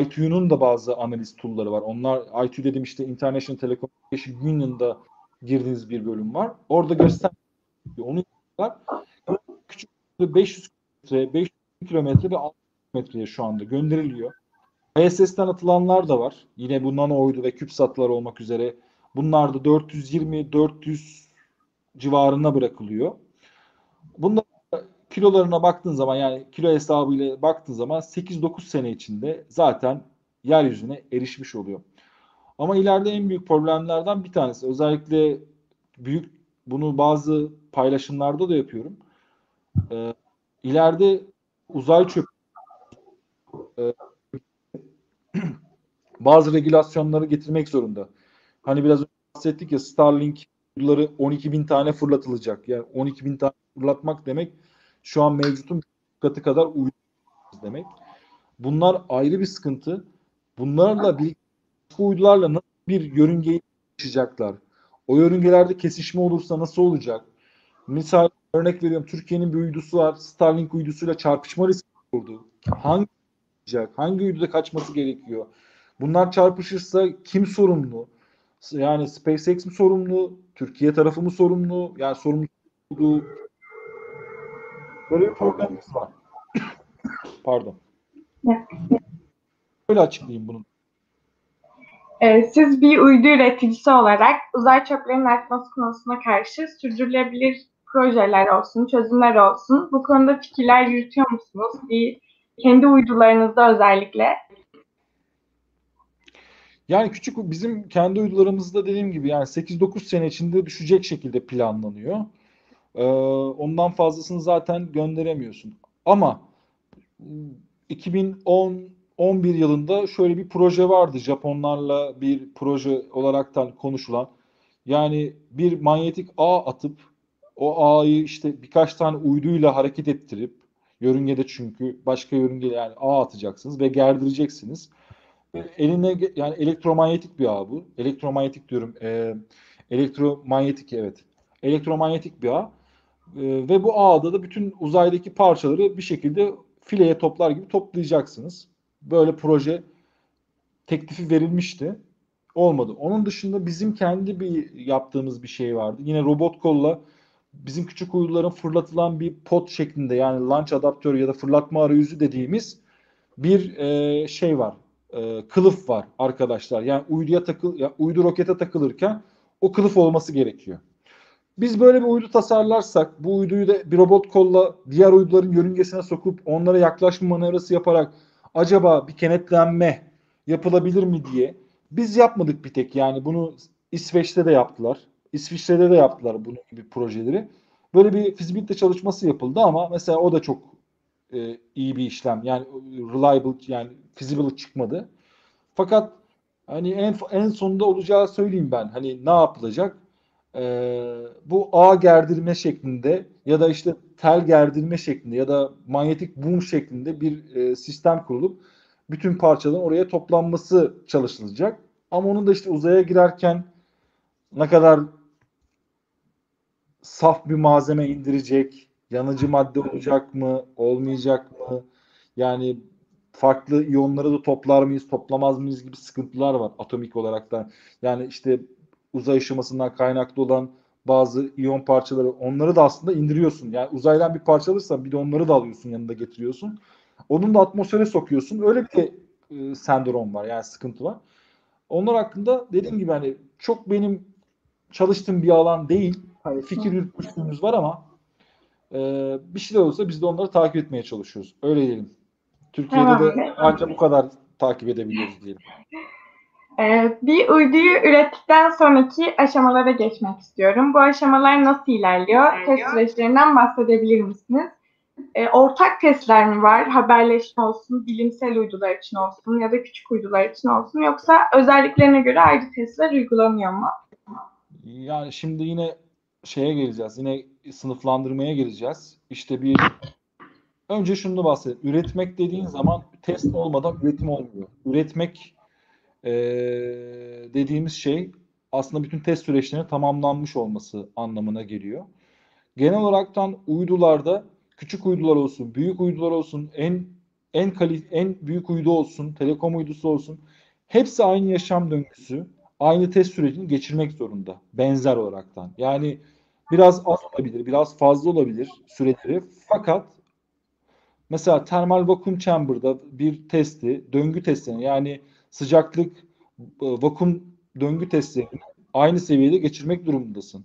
ITU'nun da bazı analiz tool'ları var. Onlar ITU dedim işte International Telecommunication Union'da girdiğiniz bir bölüm var. Orada göster onu var. Küçük 500 kilometre, 500 kilometre ve 600 kilometreye şu anda gönderiliyor. ISS'ten atılanlar da var. Yine bu nano uydu ve CubeSat'lar olmak üzere. Bunlar da 420-400 civarına bırakılıyor. Bunlar kilolarına baktığın zaman yani kilo hesabıyla baktığın zaman 8-9 sene içinde zaten yeryüzüne erişmiş oluyor. Ama ileride en büyük problemlerden bir tanesi özellikle büyük bunu bazı paylaşımlarda da yapıyorum. Ee, ileride uzay çöp e, bazı regülasyonları getirmek zorunda. Hani biraz bahsettik ya Starlink uyduları 12 bin tane fırlatılacak. Yani 12 bin tane fırlatmak demek şu an mevcutun katı kadar uydu demek. Bunlar ayrı bir sıkıntı. Bunlarla bu uydularla nasıl bir yörüngeyi taşıyacaklar? O yörüngelerde kesişme olursa nasıl olacak? Misal örnek veriyorum Türkiye'nin bir uydusu var. Starlink uydusuyla çarpışma riski oldu. Hangi olacak? Hangi uyduda kaçması gerekiyor? Bunlar çarpışırsa kim sorumlu? Yani SpaceX mi sorumlu? Türkiye tarafı mı sorumlu? Yani sorumlu olduğu böyle bir problemimiz var. Pardon. Böyle açıklayayım bunu. Ee, siz bir uydu üreticisi olarak uzay çöplerinin artması konusuna karşı sürdürülebilir projeler olsun, çözümler olsun. Bu konuda fikirler yürütüyor musunuz? Bir kendi uydularınızda özellikle. Yani küçük bizim kendi uydularımızda dediğim gibi yani 8-9 sene içinde düşecek şekilde planlanıyor. Ee, ondan fazlasını zaten gönderemiyorsun. Ama 2010 11 yılında şöyle bir proje vardı. Japonlarla bir proje olaraktan konuşulan. Yani bir manyetik ağ atıp o ağı işte birkaç tane uyduyla hareket ettirip yörüngede çünkü başka yörünge yani ağ atacaksınız ve gerdireceksiniz. Eline yani elektromanyetik bir ağ bu. Elektromanyetik diyorum. E, elektromanyetik evet. Elektromanyetik bir ağ. E, ve bu ağda da bütün uzaydaki parçaları bir şekilde fileye toplar gibi toplayacaksınız. Böyle proje teklifi verilmişti. Olmadı. Onun dışında bizim kendi bir yaptığımız bir şey vardı. Yine robot kolla bizim küçük uyduların fırlatılan bir pot şeklinde yani launch adaptörü ya da fırlatma arayüzü dediğimiz bir e, şey var. E, kılıf var arkadaşlar. Yani uyduya takıl yani uydu rokete takılırken o kılıf olması gerekiyor. Biz böyle bir uydu tasarlarsak bu uyduyu da bir robot kolla diğer uyduların yörüngesine sokup onlara yaklaşma manevrası yaparak acaba bir kenetlenme yapılabilir mi diye biz yapmadık bir tek yani bunu İsveç'te de yaptılar. İsviçre'de de yaptılar bunun gibi projeleri. Böyle bir fizibilite çalışması yapıldı ama mesela o da çok e, iyi bir işlem. Yani reliable yani feasible çıkmadı. Fakat hani en en sonunda olacağı söyleyeyim ben. Hani ne yapılacak? Ee, bu ağ gerdirme şeklinde ya da işte tel gerdirme şeklinde ya da manyetik boom şeklinde bir e, sistem kurulup bütün parçaların oraya toplanması çalışılacak. Ama onun da işte uzaya girerken ne kadar saf bir malzeme indirecek, yanıcı madde olacak mı, olmayacak mı? Yani farklı iyonları da toplar mıyız, toplamaz mıyız gibi sıkıntılar var atomik olarak da. Yani işte uzay ışımasından kaynaklı olan bazı iyon parçaları onları da aslında indiriyorsun. Yani uzaydan bir parça alırsan bir de onları da alıyorsun yanında getiriyorsun. Onun da atmosfere sokuyorsun. Öyle bir e, sendrom var yani sıkıntı var. Onlar hakkında dediğim gibi hani çok benim çalıştığım bir alan değil. Hani fikir yürütmüşlüğümüz var ama e, bir şeyler olursa biz de onları takip etmeye çalışıyoruz. Öyle diyelim. Türkiye'de tamam. de ancak bu kadar takip edebiliyoruz diyelim. Ee, bir uyduyu ürettikten sonraki aşamalara geçmek istiyorum. Bu aşamalar nasıl ilerliyor? Test süreçlerinden bahsedebilir misiniz? Ee, ortak testler mi var? Haberleşme olsun, bilimsel uydular için olsun ya da küçük uydular için olsun yoksa özelliklerine göre ayrı testler uygulanıyor mu? Yani şimdi yine şeye geleceğiz. Yine sınıflandırmaya geleceğiz. İşte bir önce şunu bahsedelim. Üretmek dediğin zaman test olmadan üretim olmuyor. Üretmek e, dediğimiz şey aslında bütün test süreçlerinin tamamlanmış olması anlamına geliyor. Genel olaraktan uydularda küçük uydular olsun, büyük uydular olsun, en en kalif en büyük uydu olsun, telekom uydusu olsun hepsi aynı yaşam döngüsü, aynı test sürecini geçirmek zorunda benzer olaraktan. Yani biraz az olabilir, biraz fazla olabilir süreleri fakat mesela termal vakum chamber'da bir testi, döngü testini yani sıcaklık e, vakum döngü testlerini aynı seviyede geçirmek durumundasın.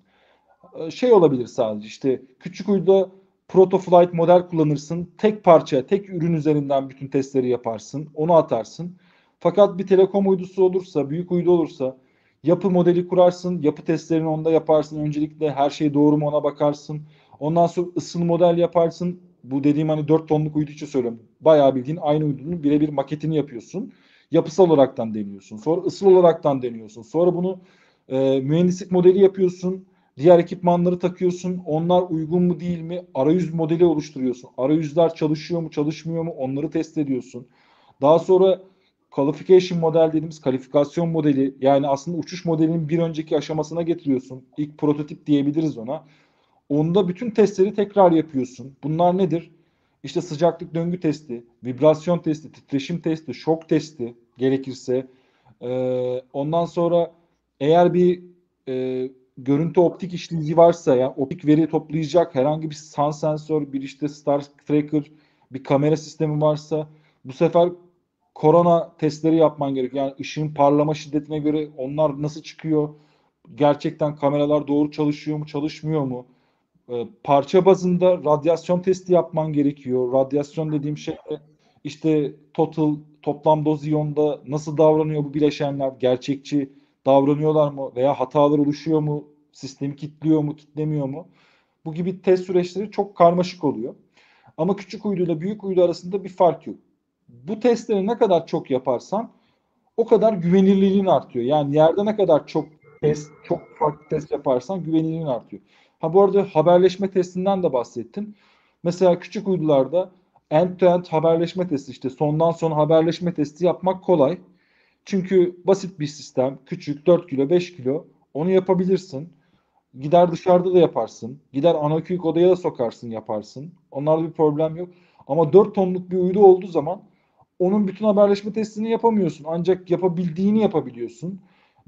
E, şey olabilir sadece işte küçük uyduda protoflight model kullanırsın. Tek parça, tek ürün üzerinden bütün testleri yaparsın. Onu atarsın. Fakat bir telekom uydusu olursa, büyük uydu olursa yapı modeli kurarsın. Yapı testlerini onda yaparsın. Öncelikle her şey doğru mu ona bakarsın. Ondan sonra ısıl model yaparsın. Bu dediğim hani 4 tonluk uydu için söylüyorum. Bayağı bildiğin aynı uydunun birebir maketini yapıyorsun yapısal olaraktan deniyorsun. Sonra ısıl olaraktan deniyorsun. Sonra bunu e, mühendislik modeli yapıyorsun. Diğer ekipmanları takıyorsun. Onlar uygun mu değil mi? Arayüz modeli oluşturuyorsun. Arayüzler çalışıyor mu, çalışmıyor mu? Onları test ediyorsun. Daha sonra qualification model dediğimiz kalifikasyon modeli yani aslında uçuş modelinin bir önceki aşamasına getiriyorsun. İlk prototip diyebiliriz ona. Onda bütün testleri tekrar yapıyorsun. Bunlar nedir? İşte sıcaklık döngü testi, vibrasyon testi, titreşim testi, şok testi gerekirse. Ee, ondan sonra eğer bir e, görüntü optik işleyici varsa yani optik veri toplayacak herhangi bir sun sensör, bir işte star tracker, bir kamera sistemi varsa bu sefer korona testleri yapman gerekiyor. Yani ışığın parlama şiddetine göre onlar nasıl çıkıyor? Gerçekten kameralar doğru çalışıyor mu, çalışmıyor mu? e, parça bazında radyasyon testi yapman gerekiyor. Radyasyon dediğim şey işte total toplam doz iyonda nasıl davranıyor bu bileşenler? Gerçekçi davranıyorlar mı veya hatalar oluşuyor mu? Sistemi kilitliyor mu, kilitlemiyor mu? Bu gibi test süreçleri çok karmaşık oluyor. Ama küçük uydu büyük uydu arasında bir fark yok. Bu testleri ne kadar çok yaparsan o kadar güvenilirliğin artıyor. Yani yerde ne kadar çok test, çok farklı test yaparsan güvenilirliğin artıyor. Ha bu arada haberleşme testinden de bahsettin. Mesela küçük uydularda end-to-end haberleşme testi işte sondan sona haberleşme testi yapmak kolay. Çünkü basit bir sistem. Küçük 4 kilo 5 kilo onu yapabilirsin. Gider dışarıda da yaparsın. Gider anaküyük odaya da sokarsın yaparsın. Onlarda bir problem yok. Ama 4 tonluk bir uydu olduğu zaman onun bütün haberleşme testini yapamıyorsun. Ancak yapabildiğini yapabiliyorsun.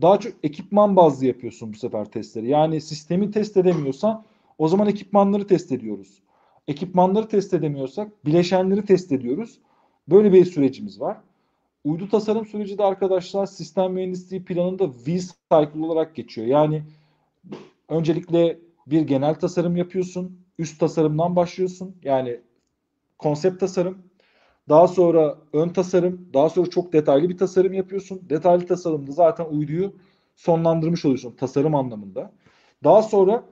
Daha çok ekipman bazlı yapıyorsun bu sefer testleri. Yani sistemi test edemiyorsan o zaman ekipmanları test ediyoruz. Ekipmanları test edemiyorsak bileşenleri test ediyoruz. Böyle bir sürecimiz var. Uydu tasarım süreci de arkadaşlar sistem mühendisliği planında V-cycle olarak geçiyor. Yani öncelikle bir genel tasarım yapıyorsun. Üst tasarımdan başlıyorsun. Yani konsept tasarım. Daha sonra ön tasarım. Daha sonra çok detaylı bir tasarım yapıyorsun. Detaylı tasarımda zaten uyduyu sonlandırmış oluyorsun tasarım anlamında. Daha sonra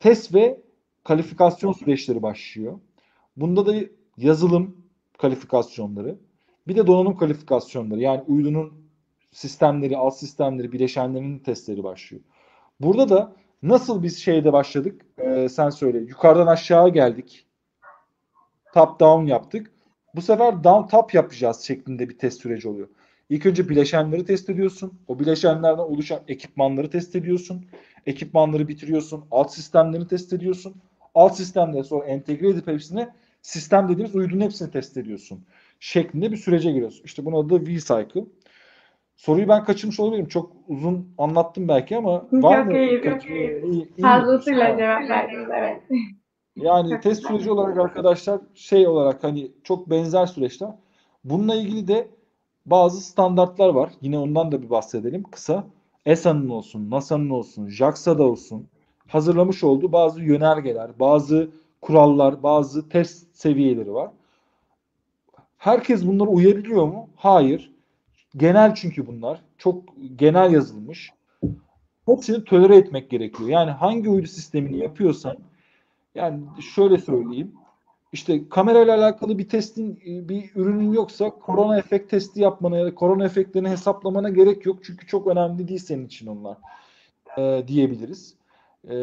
test ve kalifikasyon süreçleri başlıyor. Bunda da yazılım kalifikasyonları, bir de donanım kalifikasyonları yani uydunun sistemleri, alt sistemleri, bileşenlerinin testleri başlıyor. Burada da nasıl biz şeyde başladık? Ee, sen söyle. Yukarıdan aşağı geldik. Top down yaptık. Bu sefer down top yapacağız şeklinde bir test süreci oluyor. İlk önce bileşenleri test ediyorsun. O bileşenlerden oluşan ekipmanları test ediyorsun. Ekipmanları bitiriyorsun. Alt sistemlerini test ediyorsun. Alt sistemleri sonra entegre edip hepsini sistem dediğimiz uydunun hepsini test ediyorsun. Şeklinde bir sürece giriyorsun. İşte bunun adı V-Cycle. Soruyu ben kaçırmış olabilirim. Çok uzun anlattım belki ama var Yok, mı? hayır, Kaç- yok, iyi- iyi mi? Fazlasıyla cevap verdiniz evet. Yani test süreci olarak arkadaşlar şey olarak hani çok benzer süreçler. Bununla ilgili de bazı standartlar var. Yine ondan da bir bahsedelim kısa. ESA'nın olsun, NASA'nın olsun, JAXA'da olsun hazırlamış olduğu bazı yönergeler, bazı kurallar, bazı test seviyeleri var. Herkes bunlara uyabiliyor mu? Hayır. Genel çünkü bunlar. Çok genel yazılmış. Hepsini tolere etmek gerekiyor. Yani hangi uydu sistemini yapıyorsan yani şöyle söyleyeyim. İşte kamerayla alakalı bir testin, bir ürünün yoksa korona efekt testi yapmana ya da korona efektlerini hesaplamana gerek yok. Çünkü çok önemli değil senin için onlar e, diyebiliriz. E,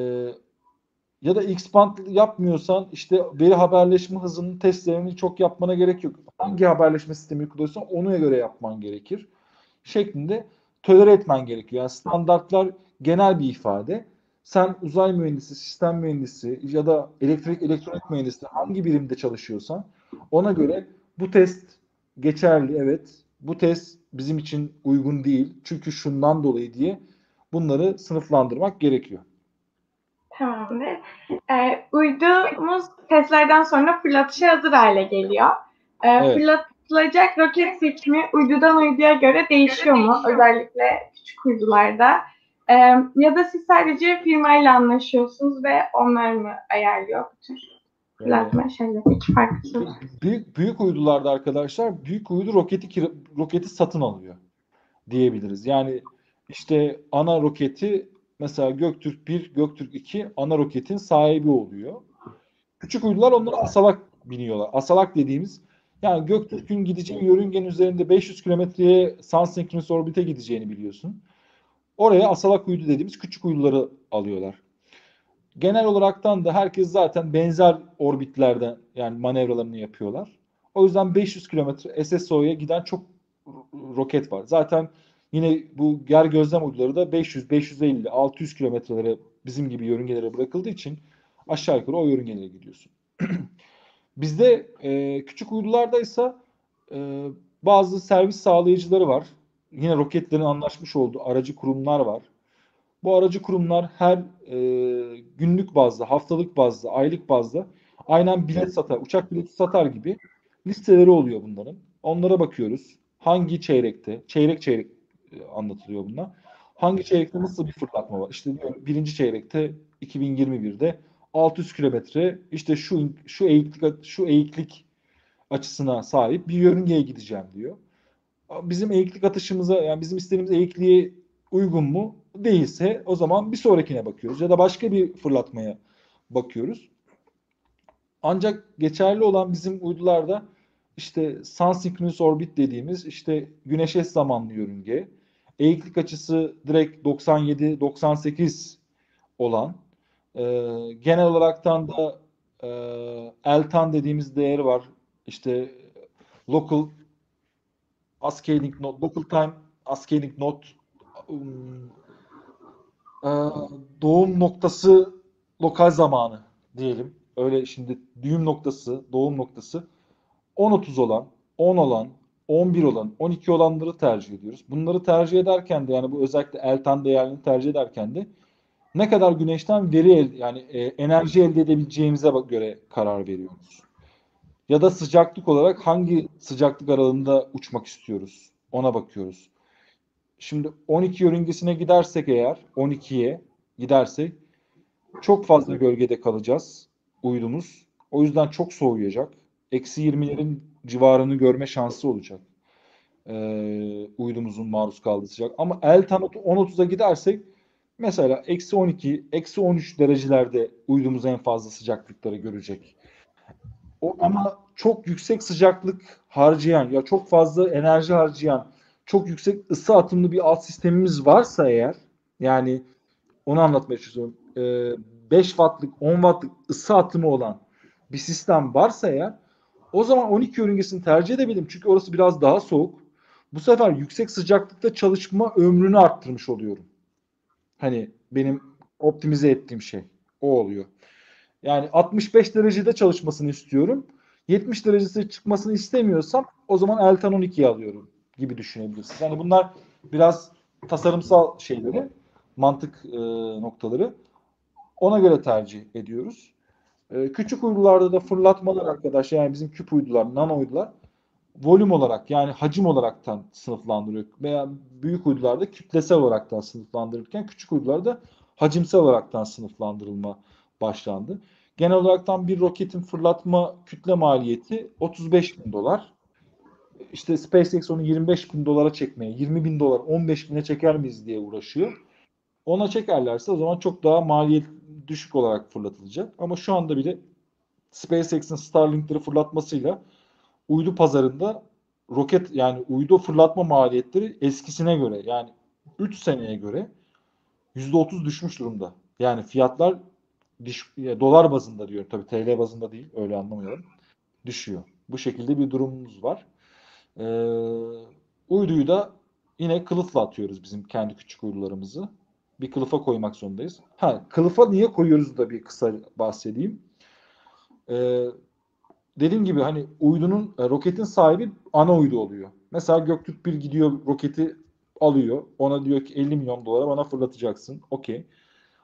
ya da X-band yapmıyorsan işte veri haberleşme hızının testlerini çok yapmana gerek yok. Hangi haberleşme sistemi kullanıyorsan ona göre yapman gerekir. Şeklinde tolere etmen gerekiyor. Yani standartlar genel bir ifade. Sen uzay mühendisi, sistem mühendisi ya da elektrik elektronik mühendisi hangi birimde çalışıyorsan ona göre bu test geçerli evet. Bu test bizim için uygun değil. Çünkü şundan dolayı diye bunları sınıflandırmak gerekiyor. Tamamdır. Ee, uydumuz testlerden sonra fırlatışa hazır hale geliyor. Ee, Evet. Fırlatılacak roket seçimi uydudan uyduya göre değişiyor mu? Özellikle küçük uydularda. Ee, ya da siz sadece firmayla anlaşıyorsunuz ve onlar mı ayarlıyor bu tür fırlatma şeyleri? İki farklı soru. Büyük büyük uydularda arkadaşlar büyük uydu roketi roketi satın alıyor diyebiliriz. Yani işte ana roketi mesela Göktürk 1, Göktürk 2 ana roketin sahibi oluyor. Küçük uydular onlara asalak biniyorlar. Asalak dediğimiz yani Göktürk'ün gideceği yörüngenin üzerinde 500 kilometreye sansenkronous orbite gideceğini biliyorsun. Oraya asalak uydu dediğimiz küçük uyduları alıyorlar. Genel olaraktan da herkes zaten benzer orbitlerden yani manevralarını yapıyorlar. O yüzden 500 kilometre SSO'ya giden çok ro- roket var. Zaten yine bu yer gözlem uyduları da 500, 550, 600 kilometrelere bizim gibi yörüngelere bırakıldığı için aşağı yukarı o yörüngelere gidiyorsun. Bizde e, küçük uydularda ise e, bazı servis sağlayıcıları var. Yine roketlerin anlaşmış olduğu aracı kurumlar var. Bu aracı kurumlar her e, günlük bazda, haftalık bazda, aylık bazda aynen bilet satar, uçak bileti satar gibi listeleri oluyor bunların. Onlara bakıyoruz. Hangi çeyrekte, çeyrek çeyrek e, anlatılıyor bunlar. Hangi çeyrekte nasıl bir fırlatma var? İşte diyor, birinci çeyrekte 2021'de 600 kilometre işte şu şu eğiklik şu eğiklik açısına sahip bir yörüngeye gideceğim diyor. Bizim eğiklik atışımıza yani bizim istediğimiz eğikliğe uygun mu? Değilse o zaman bir sonrakine bakıyoruz ya da başka bir fırlatmaya bakıyoruz. Ancak geçerli olan bizim uydularda işte sun synchronous orbit dediğimiz işte güneş eş zamanlı yörünge, eğiklik açısı direkt 97-98 olan e, genel olaraktan da e, eltan dediğimiz değeri var. İşte local ascaling note, local time ascaling note um, e, doğum noktası lokal zamanı diyelim. Öyle şimdi düğüm noktası, doğum noktası 10-30 olan, 10 olan, 11 olan, 12 olanları tercih ediyoruz. Bunları tercih ederken de yani bu özellikle eltan değerlerini tercih ederken de ne kadar güneşten veri el, yani e, enerji elde edebileceğimize göre karar veriyoruz. Ya da sıcaklık olarak hangi sıcaklık aralığında uçmak istiyoruz ona bakıyoruz. Şimdi 12 yörüngesine gidersek eğer 12'ye gidersek çok fazla gölgede kalacağız uydumuz. O yüzden çok soğuyacak. Eksi 20'lerin civarını görme şansı olacak. Ee, uydumuzun maruz kaldığı sıcak. Ama Eltan 10-30'a gidersek mesela eksi 12, eksi 13 derecelerde uydumuz en fazla sıcaklıkları görecek. O ama çok yüksek sıcaklık harcayan ya çok fazla enerji harcayan çok yüksek ısı atımlı bir alt sistemimiz varsa eğer yani onu anlatmaya çalışıyorum. Ee, 5 wattlık 10 wattlık ısı atımı olan bir sistem varsa eğer o zaman 12 yörüngesini tercih edebilirim. Çünkü orası biraz daha soğuk. Bu sefer yüksek sıcaklıkta çalışma ömrünü arttırmış oluyorum. Hani benim optimize ettiğim şey o oluyor. Yani 65 derecede çalışmasını istiyorum. 70 derecesi çıkmasını istemiyorsam o zaman Eltan 12'yi alıyorum gibi düşünebilirsiniz. Yani bunlar biraz tasarımsal şeyleri, mantık e, noktaları. Ona göre tercih ediyoruz. E, küçük uydularda da fırlatmalar arkadaşlar yani bizim küp uydular, nano uydular volüm olarak yani hacim olaraktan sınıflandırıyor veya büyük uydularda kütlesel olaraktan sınıflandırırken küçük uydularda hacimsel olaraktan sınıflandırılma başlandı. Genel olaraktan bir roketin fırlatma kütle maliyeti 35 bin dolar. İşte SpaceX onu 25 bin dolara çekmeye, 20 bin dolar, 15 bine çeker miyiz diye uğraşıyor. Ona çekerlerse o zaman çok daha maliyet düşük olarak fırlatılacak. Ama şu anda bile SpaceX'in Starlink'leri fırlatmasıyla uydu pazarında roket yani uydu fırlatma maliyetleri eskisine göre yani 3 seneye göre %30 düşmüş durumda. Yani fiyatlar diş, dolar bazında diyorum tabii TL bazında değil öyle anlamayalım. Düşüyor. Bu şekilde bir durumumuz var. Ee, uyduyu da yine kılıfla atıyoruz bizim kendi küçük uydularımızı. Bir kılıfa koymak zorundayız. Ha, kılıfa niye koyuyoruz da bir kısa bahsedeyim. Ee, dediğim gibi hani uydunun e, roketin sahibi ana uydu oluyor. Mesela Göktürk bir gidiyor roketi alıyor. Ona diyor ki 50 milyon dolara bana fırlatacaksın. Okey.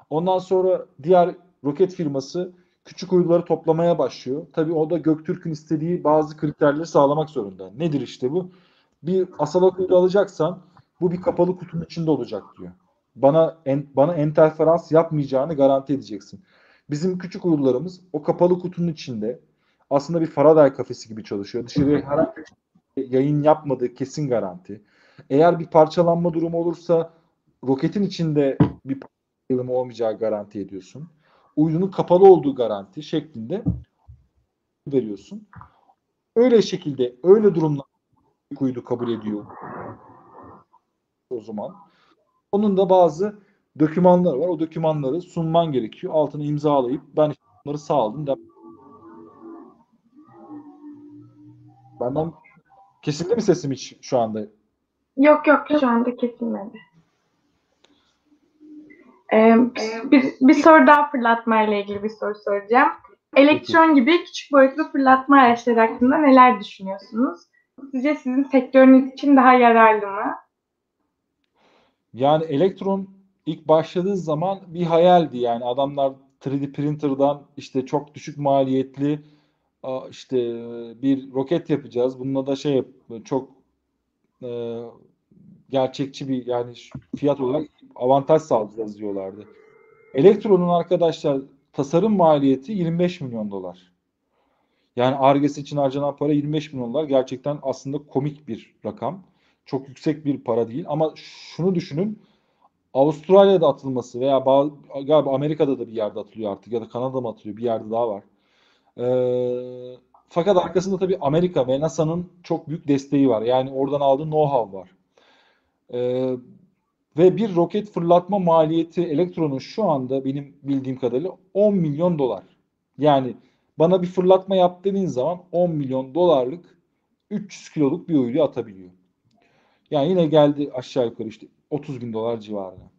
Ondan sonra diğer roket firması küçük uyduları toplamaya başlıyor. Tabii o da Göktürk'ün istediği bazı kriterleri sağlamak zorunda. Nedir işte bu? Bir asalak uydu alacaksan bu bir kapalı kutunun içinde olacak diyor. Bana en, bana interferans yapmayacağını garanti edeceksin. Bizim küçük uydularımız o kapalı kutunun içinde aslında bir Faraday kafesi gibi çalışıyor. Dışarıya herhangi bir yayın yapmadığı kesin garanti. Eğer bir parçalanma durumu olursa roketin içinde bir parçalama olmayacağı garanti ediyorsun. Uydunun kapalı olduğu garanti şeklinde veriyorsun. Öyle şekilde, öyle durumlar uydu kabul ediyor o zaman. Onun da bazı dokümanlar var. O dokümanları sunman gerekiyor. Altını imzalayıp ben bunları sağladım. Benden kesildi mi sesim hiç şu anda? Yok yok şu anda kesilmedi. Ee, bir, bir soru daha fırlatma ile ilgili bir soru soracağım. Elektron gibi küçük boyutlu fırlatma araçları hakkında neler düşünüyorsunuz? Sizce sizin sektörünüz için daha yararlı mı? Yani elektron ilk başladığı zaman bir hayaldi yani adamlar 3D printer'dan işte çok düşük maliyetli işte bir roket yapacağız. Bununla da şey çok e, gerçekçi bir yani fiyat olarak avantaj sağlayacağız diyorlardı. Elektronun arkadaşlar tasarım maliyeti 25 milyon dolar. Yani Ar-Ge'si için harcanan para 25 milyon dolar. Gerçekten aslında komik bir rakam. Çok yüksek bir para değil. Ama şunu düşünün. Avustralya'da atılması veya bazı, galiba Amerika'da da bir yerde atılıyor artık ya da Kanada'da mı atılıyor? Bir yerde daha var. Ee, fakat arkasında tabii Amerika ve NASA'nın çok büyük desteği var. Yani oradan aldığı know-how var. Ee, ve bir roket fırlatma maliyeti elektronun şu anda benim bildiğim kadarıyla 10 milyon dolar. Yani bana bir fırlatma yap dediğin zaman 10 milyon dolarlık 300 kiloluk bir uyduyu atabiliyor. Yani yine geldi aşağı yukarı işte 30 bin dolar civarına.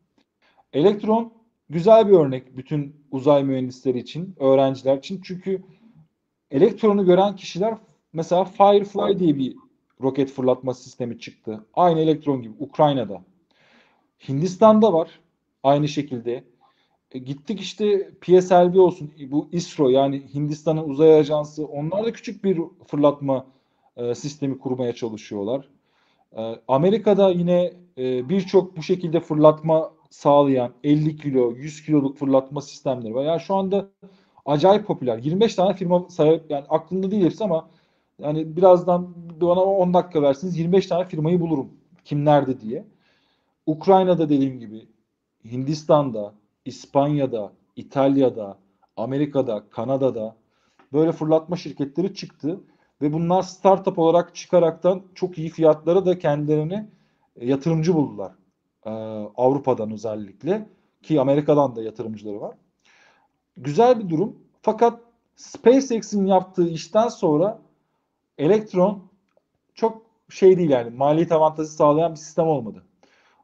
Elektron güzel bir örnek bütün uzay mühendisleri için, öğrenciler için. Çünkü elektronu gören kişiler mesela Firefly diye bir roket fırlatma sistemi çıktı. Aynı elektron gibi Ukrayna'da. Hindistan'da var aynı şekilde. E, gittik işte PSLV olsun bu ISRO yani Hindistan'ın uzay ajansı onlar da küçük bir fırlatma e, sistemi kurmaya çalışıyorlar. E, Amerika'da yine e, birçok bu şekilde fırlatma sağlayan 50 kilo, 100 kiloluk fırlatma sistemleri var. Yani şu anda acayip popüler. 25 tane firma sahip yani aklımda değil hepsi ama yani birazdan bana 10 dakika versiniz 25 tane firmayı bulurum. Kimlerdi diye. Ukrayna'da dediğim gibi Hindistan'da, İspanya'da, İtalya'da, Amerika'da, Kanada'da böyle fırlatma şirketleri çıktı ve bunlar startup olarak çıkaraktan çok iyi fiyatlara da kendilerini e, yatırımcı buldular. Ee, Avrupa'dan özellikle ki Amerika'dan da yatırımcıları var. Güzel bir durum. Fakat SpaceX'in yaptığı işten sonra Elektron çok şey değil yani maliyet avantajı sağlayan bir sistem olmadı.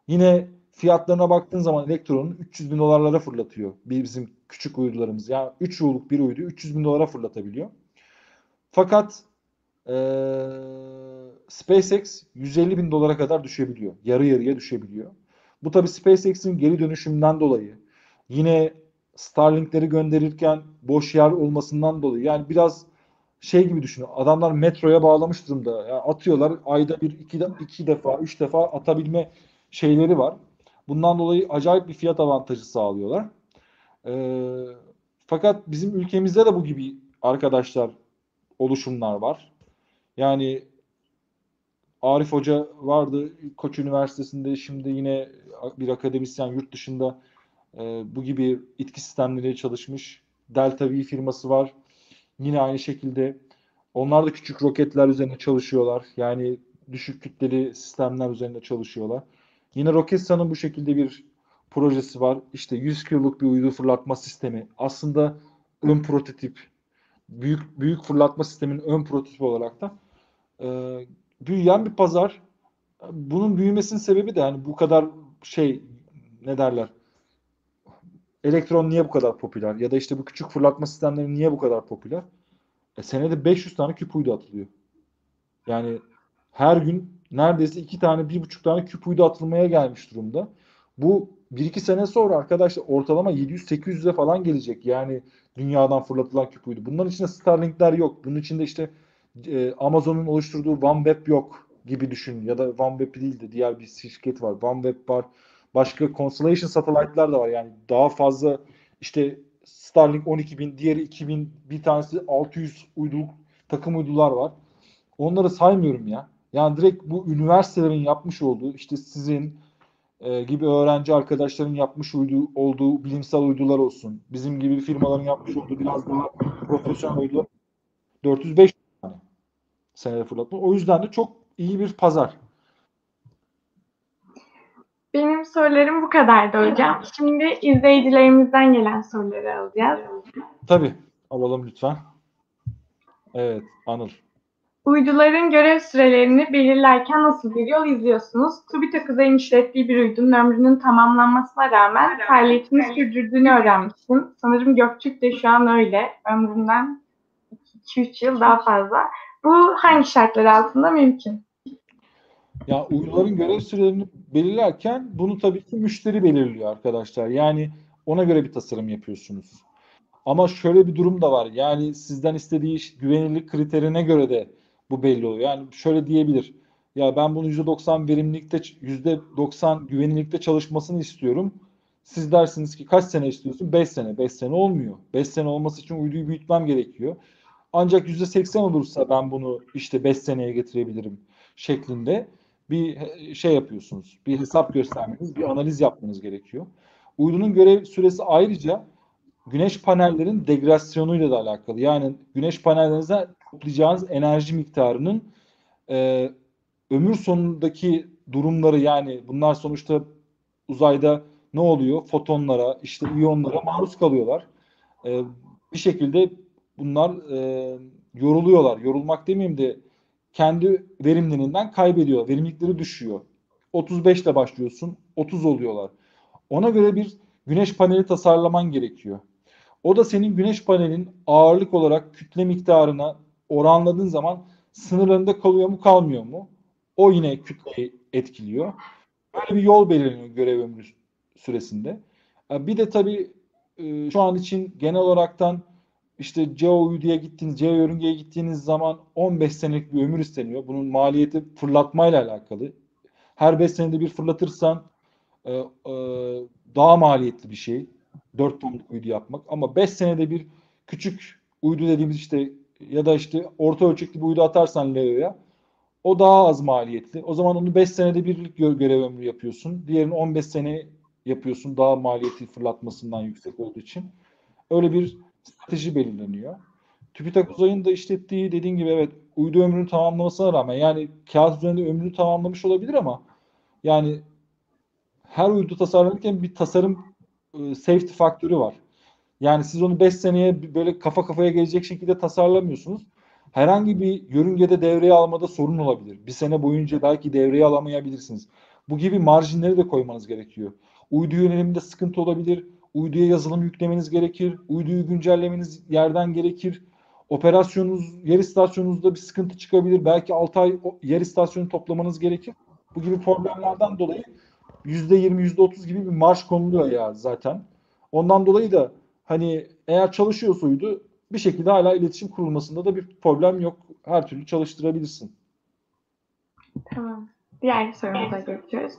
Yine fiyatlarına baktığın zaman elektronun 300 bin dolarlara fırlatıyor. Bizim küçük uydularımız. Yani 3 yıllık bir uydu 300 bin dolara fırlatabiliyor. Fakat ee, SpaceX 150 bin dolara kadar düşebiliyor. Yarı yarıya düşebiliyor. Bu tabi SpaceX'in geri dönüşümünden dolayı. Yine Starlink'leri gönderirken boş yer olmasından dolayı. Yani biraz şey gibi düşünün. Adamlar metroya bağlamış durumda. Yani atıyorlar. Ayda bir, iki, de, iki defa, üç defa atabilme şeyleri var. Bundan dolayı acayip bir fiyat avantajı sağlıyorlar. Ee, fakat bizim ülkemizde de bu gibi arkadaşlar oluşumlar var. Yani Arif Hoca vardı Koç Üniversitesi'nde şimdi yine bir akademisyen yurt dışında e, bu gibi itki sistemleri çalışmış. Delta V firması var. Yine aynı şekilde onlar da küçük roketler üzerine çalışıyorlar. Yani düşük kütleli sistemler üzerinde çalışıyorlar. Yine Roketsan'ın bu şekilde bir projesi var. İşte 100 kiloluk bir uydu fırlatma sistemi. Aslında ön prototip. Büyük büyük fırlatma sisteminin ön prototipi olarak da e, büyüyen bir pazar. Bunun büyümesinin sebebi de yani bu kadar şey ne derler elektron niye bu kadar popüler ya da işte bu küçük fırlatma sistemleri niye bu kadar popüler? E, senede 500 tane küp uydu atılıyor. Yani her gün neredeyse iki tane, bir buçuk tane küp uydu atılmaya gelmiş durumda. Bu bir iki sene sonra arkadaşlar ortalama 700-800'e falan gelecek. Yani dünyadan fırlatılan küp uydu. Bunların içinde Starlink'ler yok. Bunun içinde işte e, Amazon'un oluşturduğu OneWeb yok gibi düşün. Ya da OneWeb değil de diğer bir şirket var. OneWeb var. Başka Constellation satellite'lar da var. Yani daha fazla işte Starlink 12.000, diğeri 2000, bir tanesi 600 uyduluk takım uydular var. Onları saymıyorum ya. Yani direkt bu üniversitelerin yapmış olduğu işte sizin e, gibi öğrenci arkadaşların yapmış uydu, olduğu bilimsel uydular olsun. Bizim gibi firmaların yapmış olduğu biraz daha profesyonel uydular 405 tane senede fırlatma. O yüzden de çok iyi bir pazar. Benim sorularım bu kadardı hocam. Şimdi izleyicilerimizden gelen soruları alacağız. Tabii. Alalım lütfen. Evet, Anıl. Uyduların görev sürelerini belirlerken nasıl bir yol izliyorsunuz? TÜBİTAK Uzay'ın işlettiği bir uydunun ömrünün tamamlanmasına rağmen faaliyetini sürdürdüğünü öğrenmiştim. Sanırım Göktürk de şu an öyle. Ömründen 2-3 yıl daha fazla. Bu hangi şartlar altında mümkün? Ya uyduların görev sürelerini belirlerken bunu tabii ki müşteri belirliyor arkadaşlar. Yani ona göre bir tasarım yapıyorsunuz. Ama şöyle bir durum da var. Yani sizden istediği güvenilirlik kriterine göre de bu belli oluyor. Yani şöyle diyebilir. Ya ben bunu %90 verimlilikte, %90 güvenilirlikte çalışmasını istiyorum. Siz dersiniz ki kaç sene istiyorsun? 5 sene. 5 sene olmuyor. 5 sene olması için uyduyu büyütmem gerekiyor. Ancak %80 olursa ben bunu işte 5 seneye getirebilirim şeklinde bir şey yapıyorsunuz. Bir hesap göstermeniz, bir analiz yapmanız gerekiyor. Uydunun görev süresi ayrıca güneş panellerin degrasyonuyla da alakalı. Yani güneş panellerinize toplayacağınız enerji miktarının e, ömür sonundaki durumları yani bunlar sonuçta uzayda ne oluyor? Fotonlara, işte iyonlara maruz kalıyorlar. E, bir şekilde bunlar e, yoruluyorlar. Yorulmak demeyeyim de kendi verimliliğinden kaybediyor. Verimlilikleri düşüyor. 35 ile başlıyorsun, 30 oluyorlar. Ona göre bir güneş paneli tasarlaman gerekiyor. O da senin güneş panelin ağırlık olarak kütle miktarına oranladığın zaman sınırlarında kalıyor mu kalmıyor mu? O yine kütleyi etkiliyor. Böyle bir yol belirleniyor görev ömrü süresinde. Bir de tabii e, şu an için genel olaraktan işte CO uyduya gittiğiniz, CO yörüngeye gittiğiniz zaman 15 senelik bir ömür isteniyor. Bunun maliyeti fırlatmayla alakalı. Her 5 senede bir fırlatırsan e, e, daha maliyetli bir şey. 4 tonluk uydu yapmak. Ama 5 senede bir küçük uydu dediğimiz işte ya da işte orta ölçekli bir uydu atarsan LEO'ya o daha az maliyetli. O zaman onu 5 senede birlik görev ömrü yapıyorsun. Diğerini 15 sene yapıyorsun. Daha maliyeti fırlatmasından yüksek olduğu için. Öyle bir strateji belirleniyor. TÜBİTAK Uzay'ın da işlettiği dediğin gibi evet uydu ömrünü tamamlamasına rağmen yani kağıt üzerinde ömrünü tamamlamış olabilir ama yani her uydu tasarlanırken bir tasarım e, safety faktörü var. Yani siz onu 5 seneye böyle kafa kafaya gelecek şekilde tasarlamıyorsunuz. Herhangi bir yörüngede devreye almada sorun olabilir. Bir sene boyunca belki devreye alamayabilirsiniz. Bu gibi marjinleri de koymanız gerekiyor. Uydu yöneliminde sıkıntı olabilir. Uyduya yazılım yüklemeniz gerekir. Uyduyu güncellemeniz yerden gerekir. Operasyonunuz, yer istasyonunuzda bir sıkıntı çıkabilir. Belki 6 ay yer istasyonu toplamanız gerekir. Bu gibi problemlerden dolayı %20, %30 gibi bir marş konuluyor ya zaten. Ondan dolayı da hani eğer çalışıyorsa uydu bir şekilde hala iletişim kurulmasında da bir problem yok. Her türlü çalıştırabilirsin. Tamam. Diğer sorumuza geçiyoruz.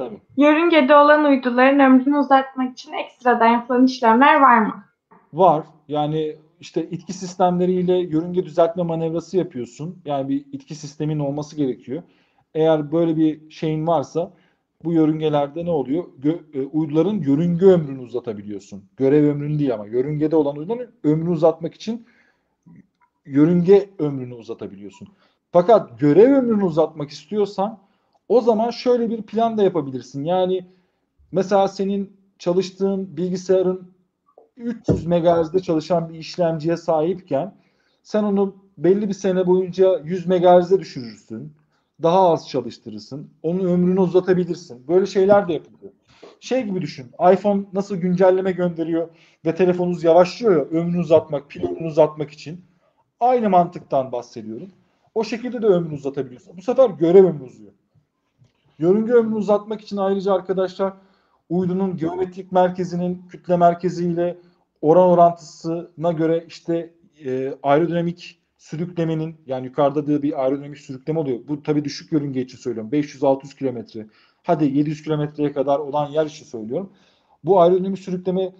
Tabii. Yörüngede olan uyduların ömrünü uzatmak için ekstradan yapılan işlemler var mı? Var. Yani işte itki sistemleriyle yörünge düzeltme manevrası yapıyorsun. Yani bir itki sistemin olması gerekiyor. Eğer böyle bir şeyin varsa bu yörüngelerde ne oluyor? Gö- e, uyduların yörünge ömrünü uzatabiliyorsun. Görev ömrünü değil ama yörüngede olan uyduların ömrünü uzatmak için yörünge ömrünü uzatabiliyorsun. Fakat görev ömrünü uzatmak istiyorsan o zaman şöyle bir plan da yapabilirsin. Yani mesela senin çalıştığın bilgisayarın 300 MHz'de çalışan bir işlemciye sahipken sen onu belli bir sene boyunca 100 MHz'e düşürürsün. Daha az çalıştırırsın. Onun ömrünü uzatabilirsin. Böyle şeyler de yapılıyor. Şey gibi düşün. iPhone nasıl güncelleme gönderiyor ve telefonunuz yavaşlıyor ya ömrünü uzatmak, pil uzatmak için. Aynı mantıktan bahsediyorum. O şekilde de ömrünü uzatabiliyorsun. Bu sefer görev ömrü uzuyor. Yörünge ömrünü uzatmak için ayrıca arkadaşlar uydunun geometrik merkezinin kütle merkeziyle oran orantısına göre işte e, aerodinamik sürüklemenin yani yukarıda da bir aerodinamik sürükleme oluyor. Bu tabii düşük yörünge için söylüyorum. 500-600 kilometre. Hadi 700 kilometreye kadar olan yer için söylüyorum. Bu aerodinamik sürükleme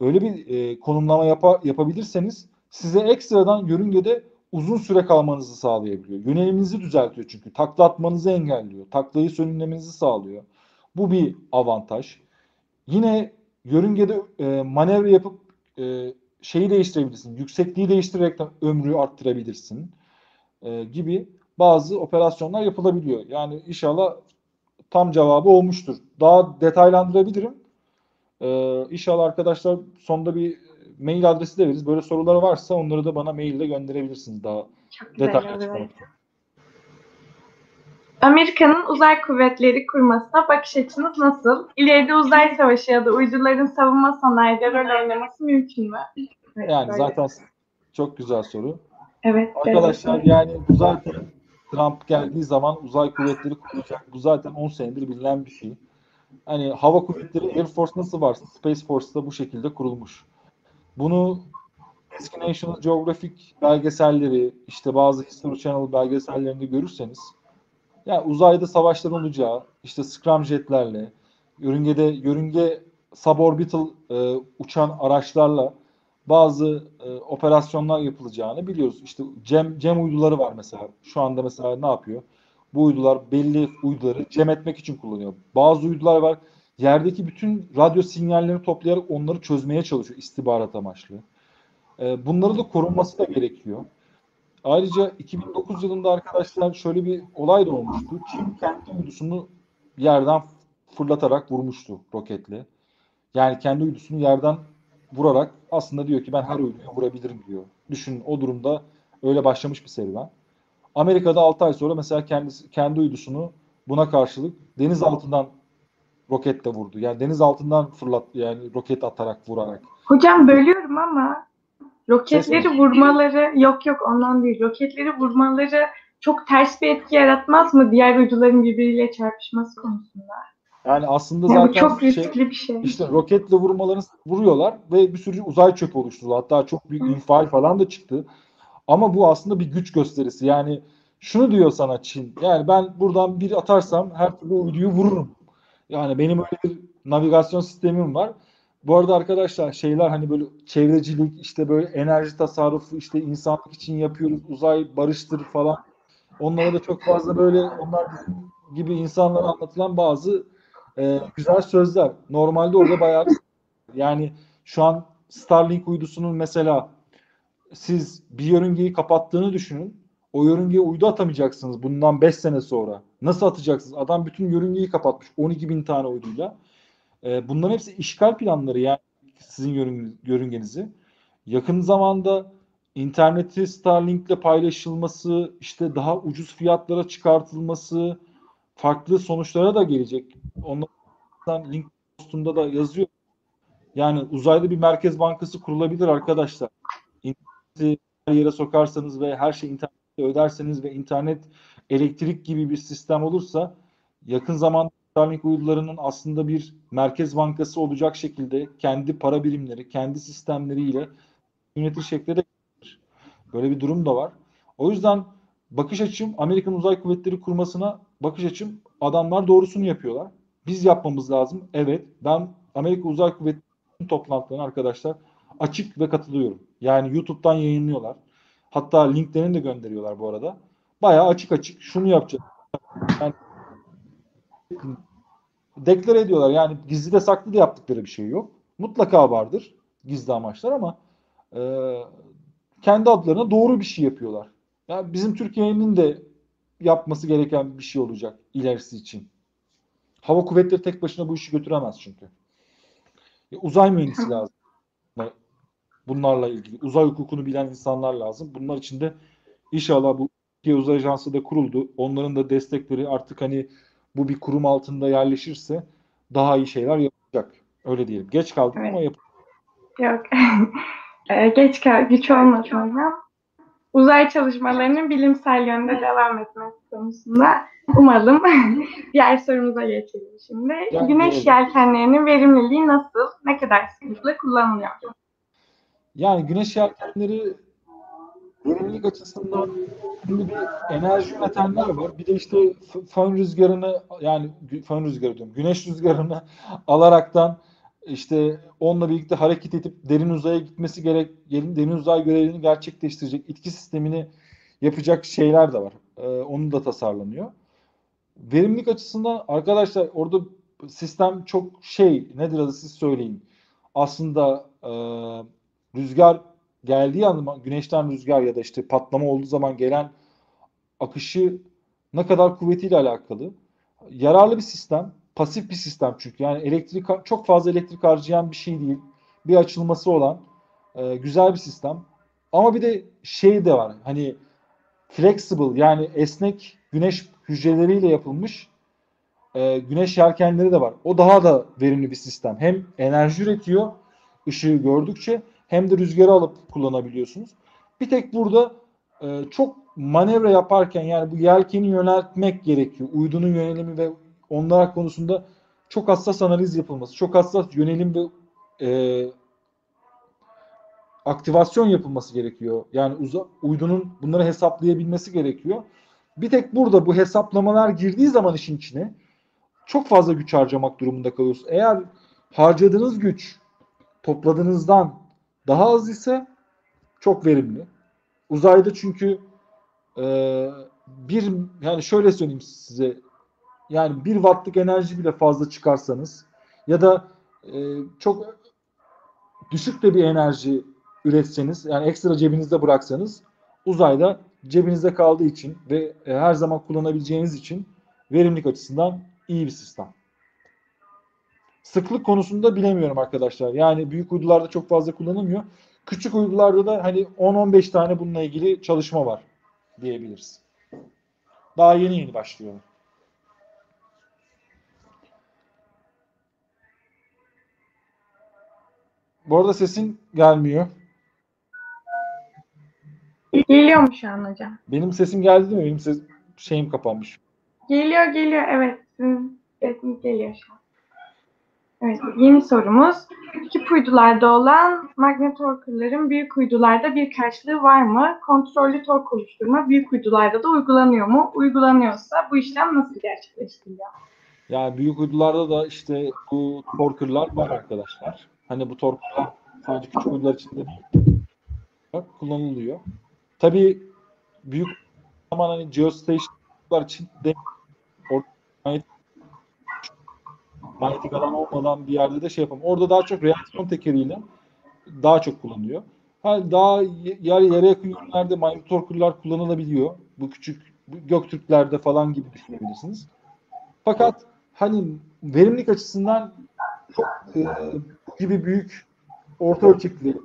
öyle bir e, konumlama yapa, yapabilirseniz size ekstradan yörüngede uzun süre kalmanızı sağlayabiliyor. Yöneliminizi düzeltiyor çünkü. Takla atmanızı engelliyor. Taklayı sönümlemenizi sağlıyor. Bu bir avantaj. Yine yörüngede e, manevra yapıp e, şeyi değiştirebilirsin. Yüksekliği değiştirerek ömrü arttırabilirsin. E, gibi bazı operasyonlar yapılabiliyor. Yani inşallah tam cevabı olmuştur. Daha detaylandırabilirim. E, inşallah arkadaşlar sonda bir mail adresi de veririz. Böyle soruları varsa onları da bana maille gönderebilirsiniz daha Çok detaylı açıklamak. Amerika'nın uzay kuvvetleri kurmasına bakış açınız nasıl? İleride uzay savaşı ya da uyduların savunma sanayide rol oynaması mümkün mü? Evet, Yani böyle. zaten çok güzel soru. Evet. Arkadaşlar evet. yani bu zaten Trump geldiği zaman uzay kuvvetleri kuracak. Bu zaten 10 senedir bilinen bir şey. Hani hava kuvvetleri Air Force nasıl varsa Space Force da bu şekilde kurulmuş. Bunu eski National Geographic belgeselleri, işte bazı History Channel belgesellerinde görürseniz yani uzayda savaşlar olacağı, işte scramjetlerle, yörüngede yörünge suborbital e, uçan araçlarla bazı e, operasyonlar yapılacağını biliyoruz. İşte cem, cem uyduları var mesela. Şu anda mesela ne yapıyor? Bu uydular belli uyduları cem etmek için kullanıyor. Bazı uydular var yerdeki bütün radyo sinyallerini toplayarak onları çözmeye çalışıyor istihbarat amaçlı. E, bunları da korunması da gerekiyor. Ayrıca 2009 yılında arkadaşlar şöyle bir olay da olmuştu. Çin kendi uydusunu yerden fırlatarak vurmuştu roketle. Yani kendi uydusunu yerden vurarak aslında diyor ki ben her uyduyu vurabilirim diyor. Düşünün o durumda öyle başlamış bir serüven. Amerika'da 6 ay sonra mesela kendisi kendi uydusunu buna karşılık deniz altından roketle vurdu. Yani deniz altından fırlat yani roket atarak vurarak. Hocam bölüyorum ama roketleri vurmaları yok yok ondan değil. Roketleri vurmaları çok ters bir etki yaratmaz mı diğer uyduların birbiriyle çarpışması konusunda? Yani aslında Yani zaten çok şey, riskli bir şey. İşte roketle vurmalarını vuruyorlar ve bir sürü uzay çöpü oluşturdu. Hatta çok büyük infial falan da çıktı. Ama bu aslında bir güç gösterisi. Yani şunu diyor sana Çin. Yani ben buradan bir atarsam her türlü uyduyu vururum. Yani benim öyle bir navigasyon sistemim var. Bu arada arkadaşlar şeyler hani böyle çevrecilik işte böyle enerji tasarrufu işte insanlık için yapıyoruz uzay barıştır falan. Onlara da çok fazla böyle onlar gibi insanlara anlatılan bazı e, güzel sözler. Normalde orada bayağı yani şu an Starlink uydusunun mesela siz bir yörüngeyi kapattığını düşünün. O yörüngeye uydu atamayacaksınız bundan 5 sene sonra. Nasıl atacaksınız? Adam bütün yörüngeyi kapatmış. 12 bin tane uyduyla. E, bunların hepsi işgal planları yani sizin yörünge- yörüngenizi. Yakın zamanda interneti Starlink'le paylaşılması, işte daha ucuz fiyatlara çıkartılması, farklı sonuçlara da gelecek. Onlardan link postunda da yazıyor. Yani uzayda bir merkez bankası kurulabilir arkadaşlar. İnterneti her yere sokarsanız ve her şeyi internette öderseniz ve internet elektrik gibi bir sistem olursa yakın zamanda Starlink uydularının aslında bir merkez bankası olacak şekilde kendi para birimleri, kendi sistemleriyle yönetir şekilde de. Böyle bir durum da var. O yüzden bakış açım Amerikan Uzay Kuvvetleri kurmasına bakış açım adamlar doğrusunu yapıyorlar. Biz yapmamız lazım. Evet. Ben Amerika Uzay Kuvvetleri'nin toplantılarına arkadaşlar açık ve katılıyorum. Yani YouTube'dan yayınlıyorlar. Hatta linklerini de gönderiyorlar bu arada. Bayağı açık açık şunu yapacağız. Yani deklare ediyorlar. Yani gizli de saklı da yaptıkları bir şey yok. Mutlaka vardır gizli amaçlar ama e, kendi adlarına doğru bir şey yapıyorlar. Yani bizim Türkiye'nin de yapması gereken bir şey olacak ilerisi için. Hava kuvvetleri tek başına bu işi götüremez çünkü. E, uzay mühendisi lazım. Bunlarla ilgili. Uzay hukukunu bilen insanlar lazım. Bunlar için de inşallah bu Türkiye Uzay Ajansı da kuruldu. Onların da destekleri artık hani bu bir kurum altında yerleşirse daha iyi şeyler yapacak. Öyle diyelim. Geç kaldık Evet. ama yap. Yok. Ee, Geç kal, güç hocam. Uzay çalışmalarının bilimsel yönde devam etmesi konusunda umalım. Diğer sorumuza geçelim şimdi. Gel- Güneş gelelim. yelkenlerinin verimliliği nasıl, ne kadar sıklıkla kullanılıyor? Yani güneş yelkenleri verimlilik açısından şimdi bir enerji üretenler var. Bir de işte fön rüzgarını yani fön rüzgarı diyorum. Güneş rüzgarını alaraktan işte onunla birlikte hareket edip derin uzaya gitmesi gerek, derin, uzay görevini gerçekleştirecek itki sistemini yapacak şeyler de var. Ee, onun da tasarlanıyor. Verimlilik açısından arkadaşlar orada sistem çok şey nedir adı siz söyleyin. Aslında e, rüzgar geldiği anda güneşten rüzgar ya da işte patlama olduğu zaman gelen akışı ne kadar kuvvetiyle alakalı. Yararlı bir sistem, pasif bir sistem çünkü. Yani elektrik çok fazla elektrik harcayan bir şey değil. Bir açılması olan e, güzel bir sistem. Ama bir de şey de var. Hani flexible yani esnek güneş hücreleriyle yapılmış e, güneş yelkenleri de var. O daha da verimli bir sistem. Hem enerji üretiyor ışığı gördükçe hem de rüzgarı alıp kullanabiliyorsunuz. Bir tek burada e, çok manevra yaparken yani bu yelkeni yöneltmek gerekiyor. Uydunun yönelimi ve onlar konusunda çok hassas analiz yapılması, çok hassas yönelim ve e, aktivasyon yapılması gerekiyor. Yani uza, uydunun bunları hesaplayabilmesi gerekiyor. Bir tek burada bu hesaplamalar girdiği zaman işin içine çok fazla güç harcamak durumunda kalıyorsun. Eğer harcadığınız güç topladığınızdan daha az ise çok verimli. Uzayda çünkü e, bir yani şöyle söyleyeyim size yani bir wattlık enerji bile fazla çıkarsanız ya da e, çok düşük de bir enerji üretseniz yani ekstra cebinizde bıraksanız uzayda cebinizde kaldığı için ve e, her zaman kullanabileceğiniz için verimlilik açısından iyi bir sistem. Sıklık konusunda bilemiyorum arkadaşlar. Yani büyük uydularda çok fazla kullanılmıyor. Küçük uydularda da hani 10-15 tane bununla ilgili çalışma var diyebiliriz. Daha yeni yeni başlıyor. Bu arada sesin gelmiyor. Geliyor mu şu an hocam? Benim sesim geldi değil mi? Benim ses şeyim kapanmış. Geliyor geliyor evet. Sesiniz geliyor şu an. Evet yeni sorumuz. Küçük uydularda olan magnetorkurların büyük uydularda bir karşılığı var mı? Kontrollü tork oluşturma büyük uydularda da uygulanıyor mu? Uygulanıyorsa bu işlem nasıl gerçekleştiriliyor? Yani büyük uydularda da işte bu torkerlar var arkadaşlar. Hani bu torkerlar sadece küçük uydular için de kullanılıyor. Tabii büyük zaman hani geostationlar için de orada manyetik alan olmadan bir yerde de şey yapalım. Orada daha çok reaksiyon tekeriyle daha çok kullanılıyor. Ha, daha yer, yere yakın ürünlerde manyetik kullanılabiliyor. Bu küçük Göktürklerde falan gibi düşünebilirsiniz. Fakat hani verimlilik açısından çok e, gibi büyük orta ölçekli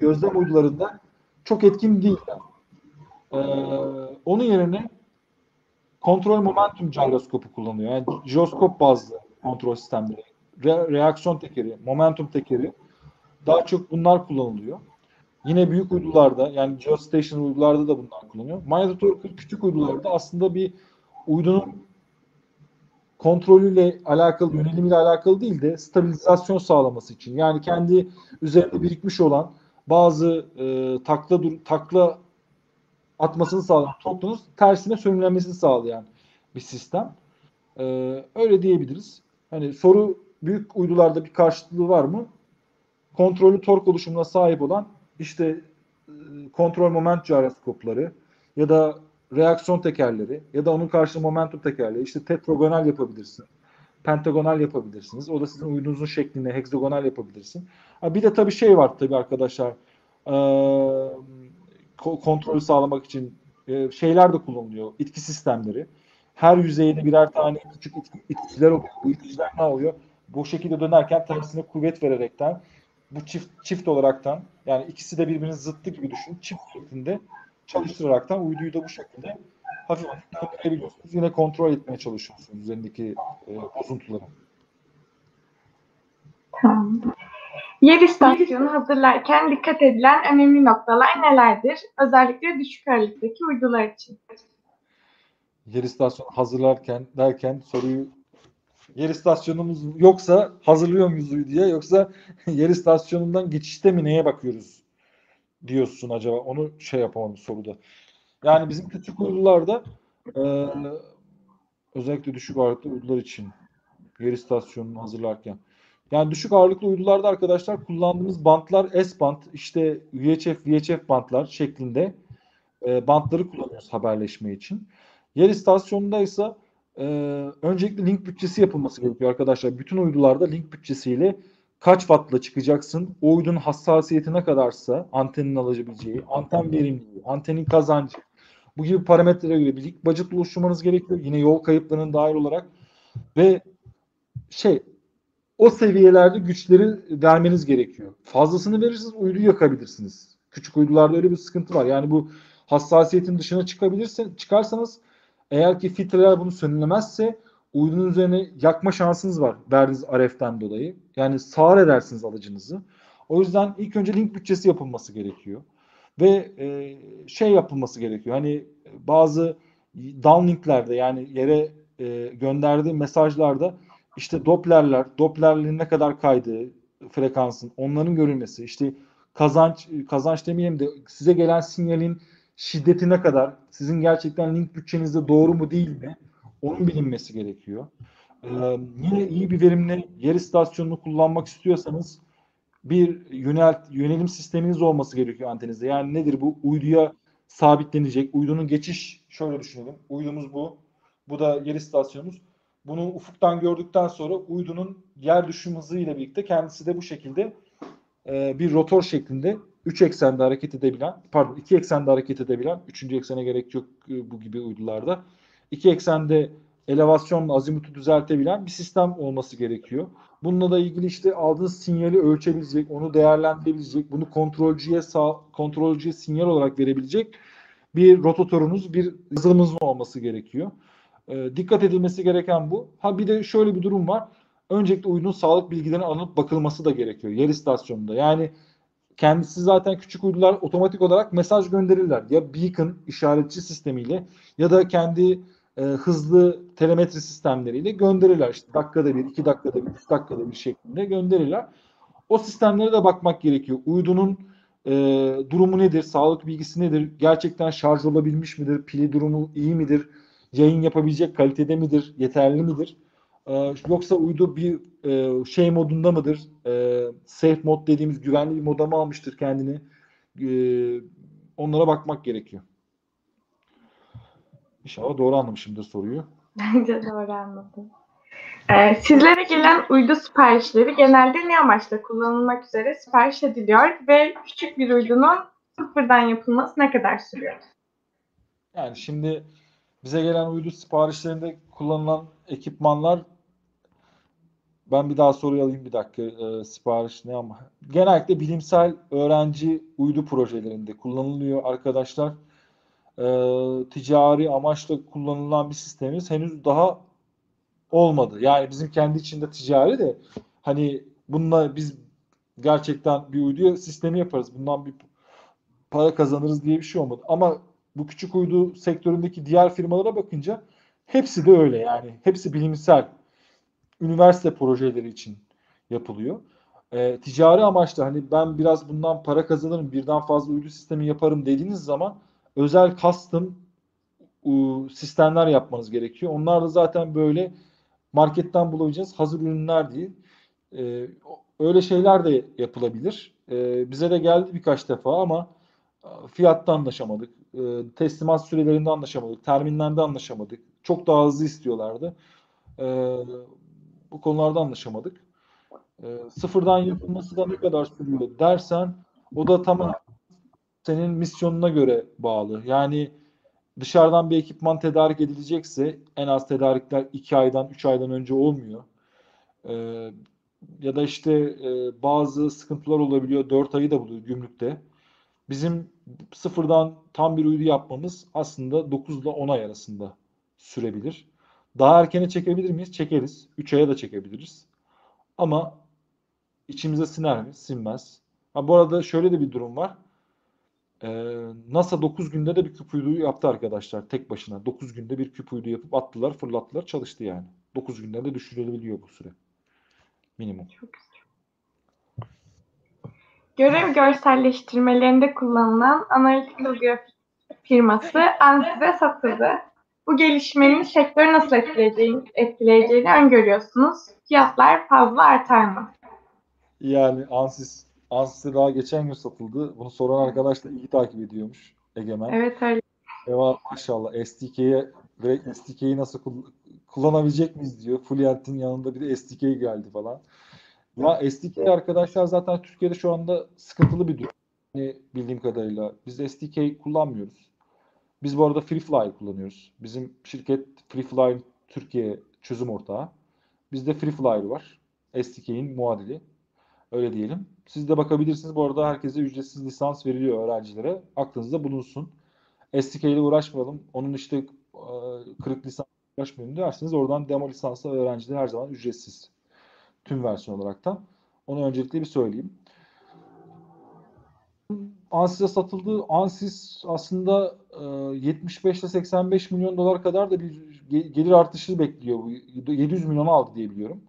gözlem uydularında çok etkin değil. Ee, onun yerine kontrol momentum gyroskopu kullanıyor. Yani jiroskop bazlı kontrol sistemleri. Re- reaksiyon tekeri, momentum tekeri daha çok bunlar kullanılıyor. Yine büyük uydularda yani geostation uydularda da bunlar kullanılıyor. Manyetik küçük uydularda aslında bir uydunun kontrolüyle alakalı, yönelimiyle alakalı değil de stabilizasyon sağlaması için. Yani kendi üzerinde birikmiş olan bazı e, takla dur takla atmasını sağlayan toplumun tersine sönümlenmesini sağlayan bir sistem. E, öyle diyebiliriz. Hani soru büyük uydularda bir karşılığı var mı? Kontrollü tork oluşumuna sahip olan işte e, kontrol moment gyroskopları ya da reaksiyon tekerleri ya da onun karşı momentum tekerleri işte tetragonal yapabilirsin. Pentagonal yapabilirsiniz. O da sizin uydunuzun şeklinde heksagonal yapabilirsin. Bir de tabii şey var tabii arkadaşlar. Ee, kontrolü sağlamak için e, şeyler de kullanılıyor. İtki sistemleri. Her yüzeyine birer tane küçük itki, itkiler oluyor. Bu itkiler ne oluyor? Bu şekilde dönerken tersine kuvvet vererekten bu çift çift olaraktan yani ikisi de birbirinin zıttı gibi düşün. Çift şeklinde çalıştıraraktan uyduyu da bu şekilde hafif hafif. Yine kontrol etmeye çalışıyorsunuz üzerindeki e, bozuntuları. Tamam. Yer istasyonu hazırlarken dikkat edilen önemli noktalar nelerdir? Özellikle düşük ağırlıktaki uydular için. Yer istasyonu hazırlarken derken soruyu yer istasyonumuz yoksa hazırlıyor muyuz diye yoksa yer istasyonundan geçişte mi neye bakıyoruz diyorsun acaba? Onu şey yapamadım soruda. Yani bizim küçük uydularda e, özellikle düşük ağırlıklı uydular için yer istasyonunu hazırlarken yani düşük ağırlıklı uydularda arkadaşlar kullandığımız bantlar S band, işte UHF, VHF bantlar şeklinde e, bantları kullanıyoruz haberleşme için. Yer istasyonunda ise e, öncelikle link bütçesi yapılması gerekiyor arkadaşlar. Bütün uydularda link bütçesiyle kaç wattla çıkacaksın, o uydunun hassasiyeti ne kadarsa antenin alabileceği, anten verimliliği, antenin kazancı, bu gibi parametrelere göre bir link budget oluşturmanız gerekiyor. Yine yol kayıplarının dahil olarak ve şey o seviyelerde güçleri vermeniz gerekiyor. Fazlasını verirseniz uyduyu yakabilirsiniz. Küçük uydularda öyle bir sıkıntı var. Yani bu hassasiyetin dışına çıkabilirse çıkarsanız eğer ki filtreler bunu sönümlemezse uydunun üzerine yakma şansınız var verdiğiniz RF'den dolayı. Yani sağır edersiniz alıcınızı. O yüzden ilk önce link bütçesi yapılması gerekiyor. Ve e, şey yapılması gerekiyor. Hani bazı downlinklerde yani yere e, gönderdiği mesajlarda işte Doppler'ler, Doppler'lerin ne kadar kaydığı frekansın, onların görülmesi, işte kazanç kazanç demeyelim de size gelen sinyalin şiddeti ne kadar, sizin gerçekten link bütçenizde doğru mu değil mi? Onun bilinmesi gerekiyor. Ee, yine iyi bir verimli yer istasyonunu kullanmak istiyorsanız bir yönelt, yönelim sisteminiz olması gerekiyor antenizde. Yani nedir bu? Uyduya sabitlenecek. Uydunun geçiş şöyle düşünelim. Uydumuz bu. Bu da yer istasyonumuz. Bunu ufuktan gördükten sonra uydunun yer düşüm hızı ile birlikte kendisi de bu şekilde e, bir rotor şeklinde 3 eksende hareket edebilen, pardon 2 eksende hareket edebilen, 3. eksene gerek yok e, bu gibi uydularda. 2 eksende elevasyonla azimutu düzeltebilen bir sistem olması gerekiyor. Bununla da ilgili işte aldığınız sinyali ölçebilecek, onu değerlendirebilecek, bunu kontrolcüye sağ, kontrolcüye sinyal olarak verebilecek bir rotatorunuz, bir yazılımınız olması gerekiyor. E, dikkat edilmesi gereken bu. Ha bir de şöyle bir durum var. Öncelikle uydunun sağlık bilgilerinin alınıp bakılması da gerekiyor yer istasyonunda. Yani kendisi zaten küçük uydular otomatik olarak mesaj gönderirler. Ya beacon işaretçi sistemiyle ya da kendi e, hızlı telemetri sistemleriyle gönderirler. İşte dakikada bir, iki dakikada bir, üç dakikada bir şeklinde gönderirler. O sistemlere de bakmak gerekiyor. Uydunun e, durumu nedir? Sağlık bilgisi nedir? Gerçekten şarj olabilmiş midir? Pili durumu iyi midir? Yayın yapabilecek kalitede midir? Yeterli midir? E, yoksa uydu bir e, şey modunda mıdır? E, safe mod dediğimiz güvenli bir moda mı almıştır kendini? E, onlara bakmak gerekiyor. İnşallah doğru anlamışımdır soruyu. Bence doğru anladım. Ee, sizlere gelen uydu siparişleri genelde ne amaçla kullanılmak üzere sipariş ediliyor ve küçük bir uydunun sıfırdan yapılması ne kadar sürüyor? Yani şimdi bize gelen uydu siparişlerinde kullanılan ekipmanlar ben bir daha soruyu alayım bir dakika. E, sipariş ne ama genellikle bilimsel öğrenci uydu projelerinde kullanılıyor arkadaşlar. E, ticari amaçla kullanılan bir sistemimiz henüz daha olmadı. Yani bizim kendi içinde ticari de hani bununla biz gerçekten bir uydu sistemi yaparız. Bundan bir para kazanırız diye bir şey olmadı. Ama bu küçük uydu sektöründeki diğer firmalara bakınca hepsi de öyle yani. Hepsi bilimsel üniversite projeleri için yapılıyor. E, ticari amaçla hani ben biraz bundan para kazanırım, birden fazla uydu sistemi yaparım dediğiniz zaman özel custom sistemler yapmanız gerekiyor. Onlar da zaten böyle marketten bulabileceğiniz hazır ürünler değil. E, öyle şeyler de yapılabilir. E, bize de geldi birkaç defa ama fiyatta anlaşamadık. E, teslimat sürelerinde anlaşamadık. Terminlerde anlaşamadık. Çok daha hızlı istiyorlardı. E, bu konularda anlaşamadık. E, sıfırdan yapılması da ne kadar sürüyor dersen o da tamamen senin misyonuna göre bağlı. Yani dışarıdan bir ekipman tedarik edilecekse en az tedarikler 2 aydan 3 aydan önce olmuyor. E, ya da işte e, bazı sıkıntılar olabiliyor. 4 ayı da buluyor gümrükte. Bizim sıfırdan tam bir uydu yapmamız aslında 9 ile 10 ay arasında sürebilir. Daha erkene çekebilir miyiz? Çekeriz. 3 aya da çekebiliriz. Ama içimize siner mi? Sinmez. Ha, bu arada şöyle de bir durum var. Ee, NASA 9 günde de bir küp uyduyu yaptı arkadaşlar tek başına. 9 günde bir küp uydu yapıp attılar, fırlattılar, çalıştı yani. 9 günde de düşürülebiliyor bu süre. Minimum. Görev görselleştirmelerinde kullanılan analitik grafik firması ANSYS'e satıldı. Bu gelişmenin sektörü nasıl etkileyeceğini, etkileyeceğini öngörüyorsunuz. Fiyatlar fazla artar mı? Yani Ansys, Ansys'e daha geçen gün satıldı. Bunu soran arkadaş da iyi takip ediyormuş Egemen. Evet öyle. Eva maşallah SDK'ye ve SDK'yi nasıl kull- kullanabilecek miyiz diyor. Fluent'in yanında bir de SDK geldi falan. Ya SDK arkadaşlar zaten Türkiye'de şu anda sıkıntılı bir durum. Yani bildiğim kadarıyla. Biz SDK kullanmıyoruz. Biz bu arada FreeFly kullanıyoruz. Bizim şirket FreeFly Türkiye çözüm ortağı. Bizde FreeFly var. SDK'in muadili. Öyle diyelim. Siz de bakabilirsiniz. Bu arada herkese ücretsiz lisans veriliyor öğrencilere. Aklınızda bulunsun. SDK ile uğraşmayalım. Onun işte e, kırık lisans uğraşmayalım derseniz oradan demo lisanslı öğrenciler her zaman ücretsiz. Tüm versiyon olarak da. Onu öncelikle bir söyleyeyim. Ansys'e satıldı. Ansys aslında e, 75 ile 85 milyon dolar kadar da bir ge- gelir artışı bekliyor. Bu 700 milyonu aldı diye biliyorum.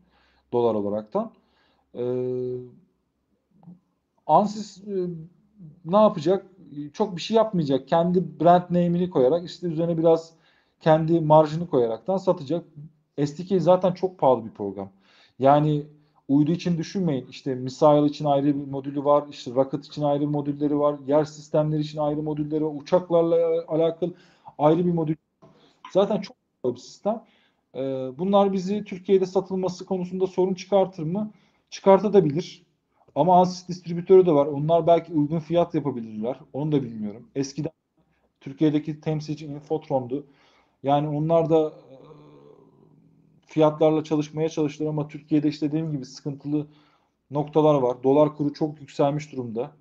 Dolar olaraktan. E, Ansys e, ne yapacak? Çok bir şey yapmayacak. Kendi brand name'ini koyarak işte üzerine biraz kendi marjını koyaraktan satacak. SDK zaten çok pahalı bir program. Yani uydu için düşünmeyin. İşte Missile için ayrı bir modülü var. işte Rocket için ayrı modülleri var. Yer sistemleri için ayrı modülleri var. Uçaklarla alakalı ayrı bir modül. Zaten çok bir sistem. Ee, bunlar bizi Türkiye'de satılması konusunda sorun çıkartır mı? Çıkartabilir. Ama Ansys distribütörü de var. Onlar belki uygun fiyat yapabilirler. Onu da bilmiyorum. Eskiden Türkiye'deki temsilci Infotron'du. Yani onlar da fiyatlarla çalışmaya çalıştılar ama Türkiye'de işte dediğim gibi sıkıntılı noktalar var. Dolar kuru çok yükselmiş durumda.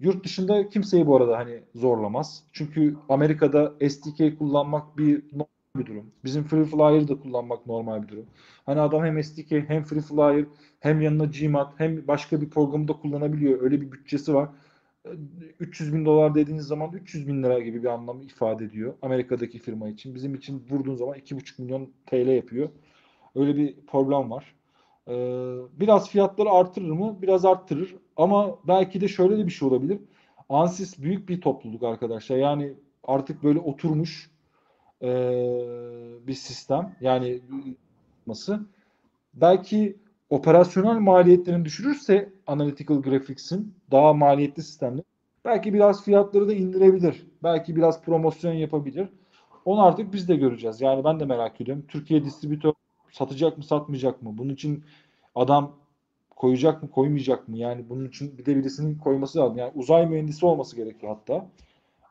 Yurt dışında kimseyi bu arada hani zorlamaz. Çünkü Amerika'da SDK kullanmak bir normal bir durum. Bizim Free Flyer'ı da kullanmak normal bir durum. Hani adam hem SDK hem Free Flyer hem yanına Gmat hem başka bir programı da kullanabiliyor. Öyle bir bütçesi var. 300 bin dolar dediğiniz zaman 300 bin lira gibi bir anlamı ifade ediyor. Amerika'daki firma için. Bizim için vurduğun zaman 2,5 milyon TL yapıyor. Öyle bir problem var. Ee, biraz fiyatları artırır mı? Biraz arttırır. Ama belki de şöyle de bir şey olabilir. Ansys büyük bir topluluk arkadaşlar. Yani artık böyle oturmuş e, bir sistem. Yani? Belki operasyonel maliyetlerini düşürürse Analytical Graphics'in daha maliyetli sistemle belki biraz fiyatları da indirebilir. Belki biraz promosyon yapabilir. Onu artık biz de göreceğiz. Yani ben de merak ediyorum. Türkiye distribütör satacak mı satmayacak mı? Bunun için adam koyacak mı koymayacak mı? Yani bunun için bir de birisinin koyması lazım. Yani uzay mühendisi olması gerekiyor hatta.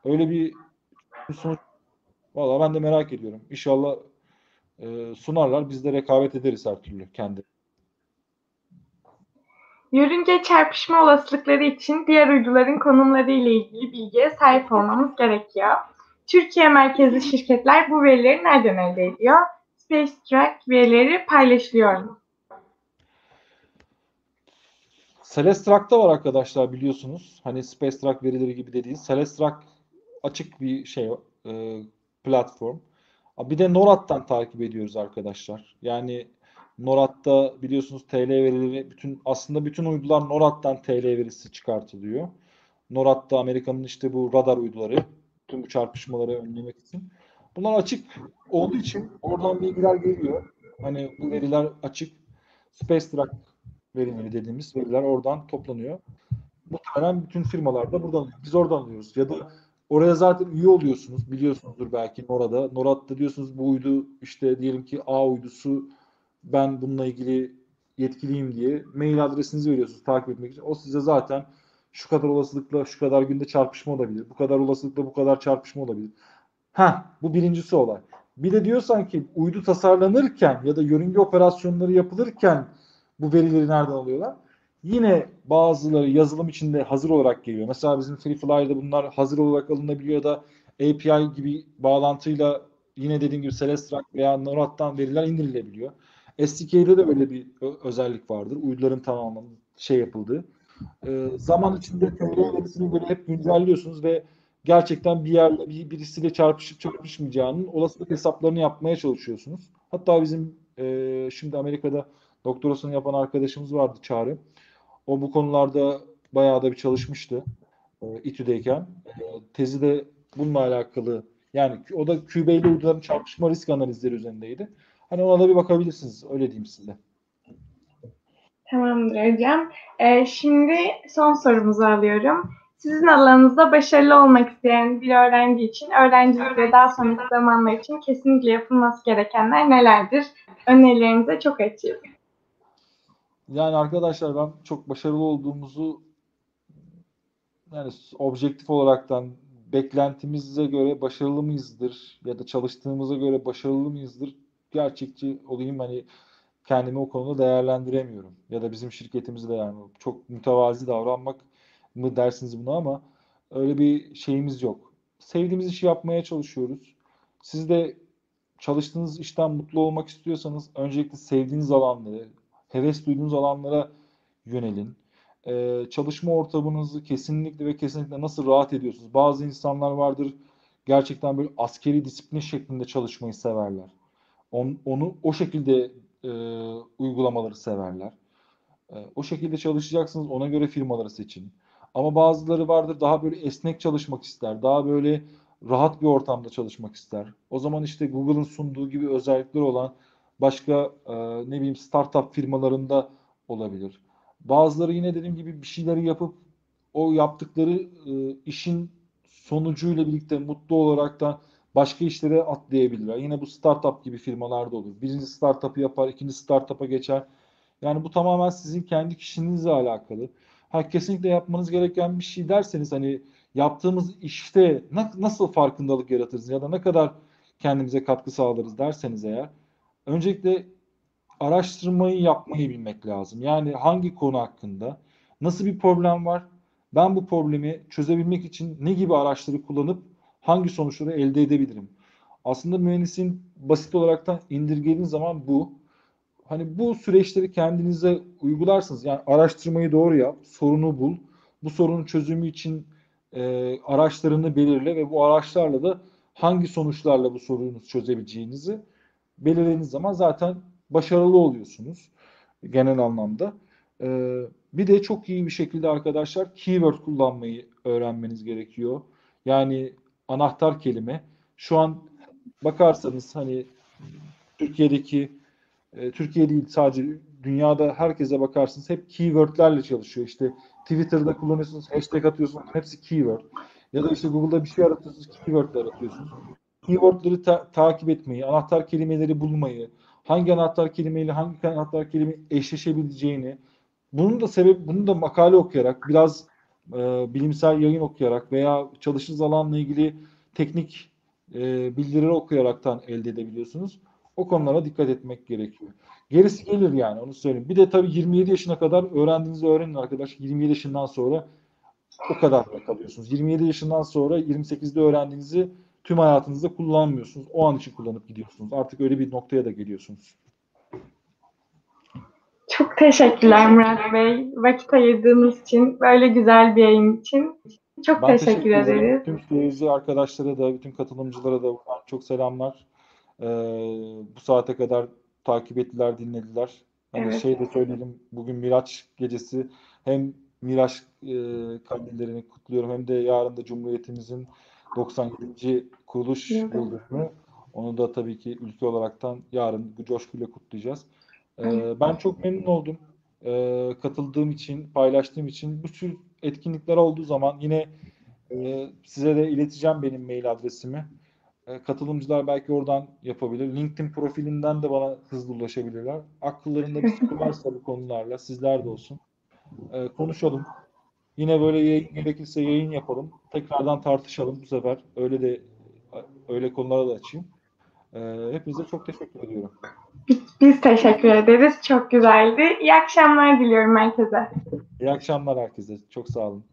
Öyle bir sonuç Valla ben de merak ediyorum. İnşallah e, sunarlar. Biz de rekabet ederiz her türlü kendi. Yörünge çarpışma olasılıkları için diğer uyduların konumları ile ilgili bilgiye sahip olmamız gerekiyor. Türkiye merkezli şirketler bu verileri nereden elde ediyor? SpaceTrack verileri paylaşılıyor mu? Celestrak'ta var arkadaşlar biliyorsunuz. Hani SpaceTrack verileri gibi dediğiniz. Celestrak açık bir şey e, platform. Bir de NORAD'dan takip ediyoruz arkadaşlar. Yani NORAD'da biliyorsunuz TL verileri bütün aslında bütün uydular NORAD'dan TL verisi çıkartılıyor. NORAD'da Amerika'nın işte bu radar uyduları tüm bu çarpışmaları önlemek için. Bunlar açık olduğu için oradan bilgiler geliyor. Hani bu veriler açık. Space Track verileri dediğimiz veriler oradan toplanıyor. Muhtemelen bütün firmalar da buradan biz oradan alıyoruz. Ya da oraya zaten üye oluyorsunuz. Biliyorsunuzdur belki NORAD'a. NORAD'da diyorsunuz bu uydu işte diyelim ki A uydusu ben bununla ilgili yetkiliyim diye mail adresinizi veriyorsunuz takip etmek için. O size zaten şu kadar olasılıkla şu kadar günde çarpışma olabilir. Bu kadar olasılıkla bu kadar çarpışma olabilir. Ha, bu birincisi olay. Bir de diyorsan ki uydu tasarlanırken ya da yörünge operasyonları yapılırken bu verileri nereden alıyorlar? Yine bazıları yazılım içinde hazır olarak geliyor. Mesela bizim FreeFly'da bunlar hazır olarak alınabiliyor da API gibi bağlantıyla yine dediğim gibi Celestrak veya NORAD'dan veriler indirilebiliyor. SDK'de de böyle bir özellik vardır. Uyduların tamamen şey yapıldığı. E, zaman içinde teori verisini böyle hep güncelliyorsunuz ve gerçekten bir yerle bir, birisiyle çarpışıp çarpışmayacağının olasılık hesaplarını yapmaya çalışıyorsunuz. Hatta bizim e, şimdi Amerika'da doktorasını yapan arkadaşımız vardı Çağrı. O bu konularda bayağı da bir çalışmıştı. E, İTÜ'deyken. E, tezi de bununla alakalı yani o da kübeyli uyduların çarpışma risk analizleri üzerindeydi. Hani ona da bir bakabilirsiniz. Öyle diyeyim size. Tamamdır hocam. Ee, şimdi son sorumuzu alıyorum. Sizin alanınızda başarılı olmak isteyen bir öğrenci için, öğrencilik ve daha sonraki zamanlar için kesinlikle yapılması gerekenler nelerdir? Önerilerinize çok açığım. Yani arkadaşlar ben çok başarılı olduğumuzu yani objektif olaraktan beklentimize göre başarılı mıyızdır ya da çalıştığımıza göre başarılı mıyızdır gerçekçi olayım hani kendimi o konuda değerlendiremiyorum. Ya da bizim şirketimizi değerlendiremiyorum. Çok mütevazi davranmak mı dersiniz buna ama öyle bir şeyimiz yok. Sevdiğimiz işi yapmaya çalışıyoruz. Siz de çalıştığınız işten mutlu olmak istiyorsanız öncelikle sevdiğiniz alanları, heves duyduğunuz alanlara yönelin. Ee, çalışma ortamınızı kesinlikle ve kesinlikle nasıl rahat ediyorsunuz? Bazı insanlar vardır gerçekten böyle askeri disiplin şeklinde çalışmayı severler. On, onu o şekilde e, uygulamaları severler. E, o şekilde çalışacaksınız. Ona göre firmaları seçin. Ama bazıları vardır daha böyle esnek çalışmak ister. Daha böyle rahat bir ortamda çalışmak ister. O zaman işte Google'ın sunduğu gibi özellikler olan başka e, ne bileyim startup firmalarında olabilir. Bazıları yine dediğim gibi bir şeyleri yapıp o yaptıkları e, işin sonucuyla birlikte mutlu olarak da başka işlere atlayabilirler. Yine bu startup gibi firmalarda olur. Birinci startup'ı yapar, ikinci startup'a geçer. Yani bu tamamen sizin kendi kişiliğinizle alakalı. Ha kesinlikle yapmanız gereken bir şey derseniz hani yaptığımız işte na- nasıl farkındalık yaratırız ya da ne kadar kendimize katkı sağlarız derseniz eğer öncelikle araştırmayı yapmayı bilmek lazım. Yani hangi konu hakkında, nasıl bir problem var, ben bu problemi çözebilmek için ne gibi araçları kullanıp hangi sonuçları elde edebilirim? Aslında mühendisin basit olarak da indirgediğiniz zaman bu. Hani bu süreçleri kendinize uygularsınız. Yani araştırmayı doğru yap, sorunu bul. Bu sorunun çözümü için e, araçlarını belirle ve bu araçlarla da hangi sonuçlarla bu sorunu çözebileceğinizi belirlediğiniz zaman zaten başarılı oluyorsunuz genel anlamda. Ee, bir de çok iyi bir şekilde arkadaşlar keyword kullanmayı öğrenmeniz gerekiyor. Yani anahtar kelime. Şu an bakarsanız hani Türkiye'deki e, Türkiye değil sadece dünyada herkese bakarsınız hep keywordlerle çalışıyor. İşte Twitter'da kullanıyorsunuz, hashtag atıyorsunuz, hepsi keyword. Ya da işte Google'da bir şey aratıyorsunuz, keywordler aratıyorsunuz. Keywordleri ta- takip etmeyi, anahtar kelimeleri bulmayı, hangi anahtar kelimeyle hangi anahtar kelime eşleşebileceğini, bunun da sebep, bunu da makale okuyarak, biraz e, bilimsel yayın okuyarak veya çalıştığınız alanla ilgili teknik e, bildirileri okuyaraktan elde edebiliyorsunuz. O konulara dikkat etmek gerekiyor. Gerisi gelir yani onu söyleyeyim. Bir de tabii 27 yaşına kadar öğrendiğinizi öğrenin arkadaş. 27 yaşından sonra o kadar da kalıyorsunuz. 27 yaşından sonra 28'de öğrendiğinizi tüm hayatınızda kullanmıyorsunuz. O an için kullanıp gidiyorsunuz. Artık öyle bir noktaya da geliyorsunuz. Çok teşekkürler Murat Bey. Vakit ayırdığınız için, böyle güzel bir yayın için. Çok Ben teşekkür, ederim. ederiz. Tüm seyirci arkadaşlara da, bütün katılımcılara da çok selamlar. Ee, bu saate kadar takip ettiler, dinlediler. Hani Evet. şey de söyleyelim, bugün Miraç gecesi hem Miraç e, kandillerini kutluyorum hem de yarın da Cumhuriyetimizin 97. kuruluş Evet. Onu da tabii ki ülke olaraktan yarın coşkuyla kutlayacağız. Ee, ben çok memnun oldum. Ee, katıldığım için, paylaştığım için. Bu tür etkinlikler olduğu zaman yine e, size de ileteceğim benim mail adresimi. E, katılımcılar belki oradan yapabilir. LinkedIn profilinden de bana hızlı ulaşabilirler. Akıllarında bir soru varsa bu konularla sizler de olsun. E, konuşalım. Yine böyle yayın gerekirse yayın yapalım. Tekrardan tartışalım bu sefer. Öyle de öyle konulara da açayım. E, hepinize çok teşekkür ediyorum. Biz teşekkür ederiz. Çok güzeldi. İyi akşamlar diliyorum herkese. İyi akşamlar herkese. Çok sağ olun.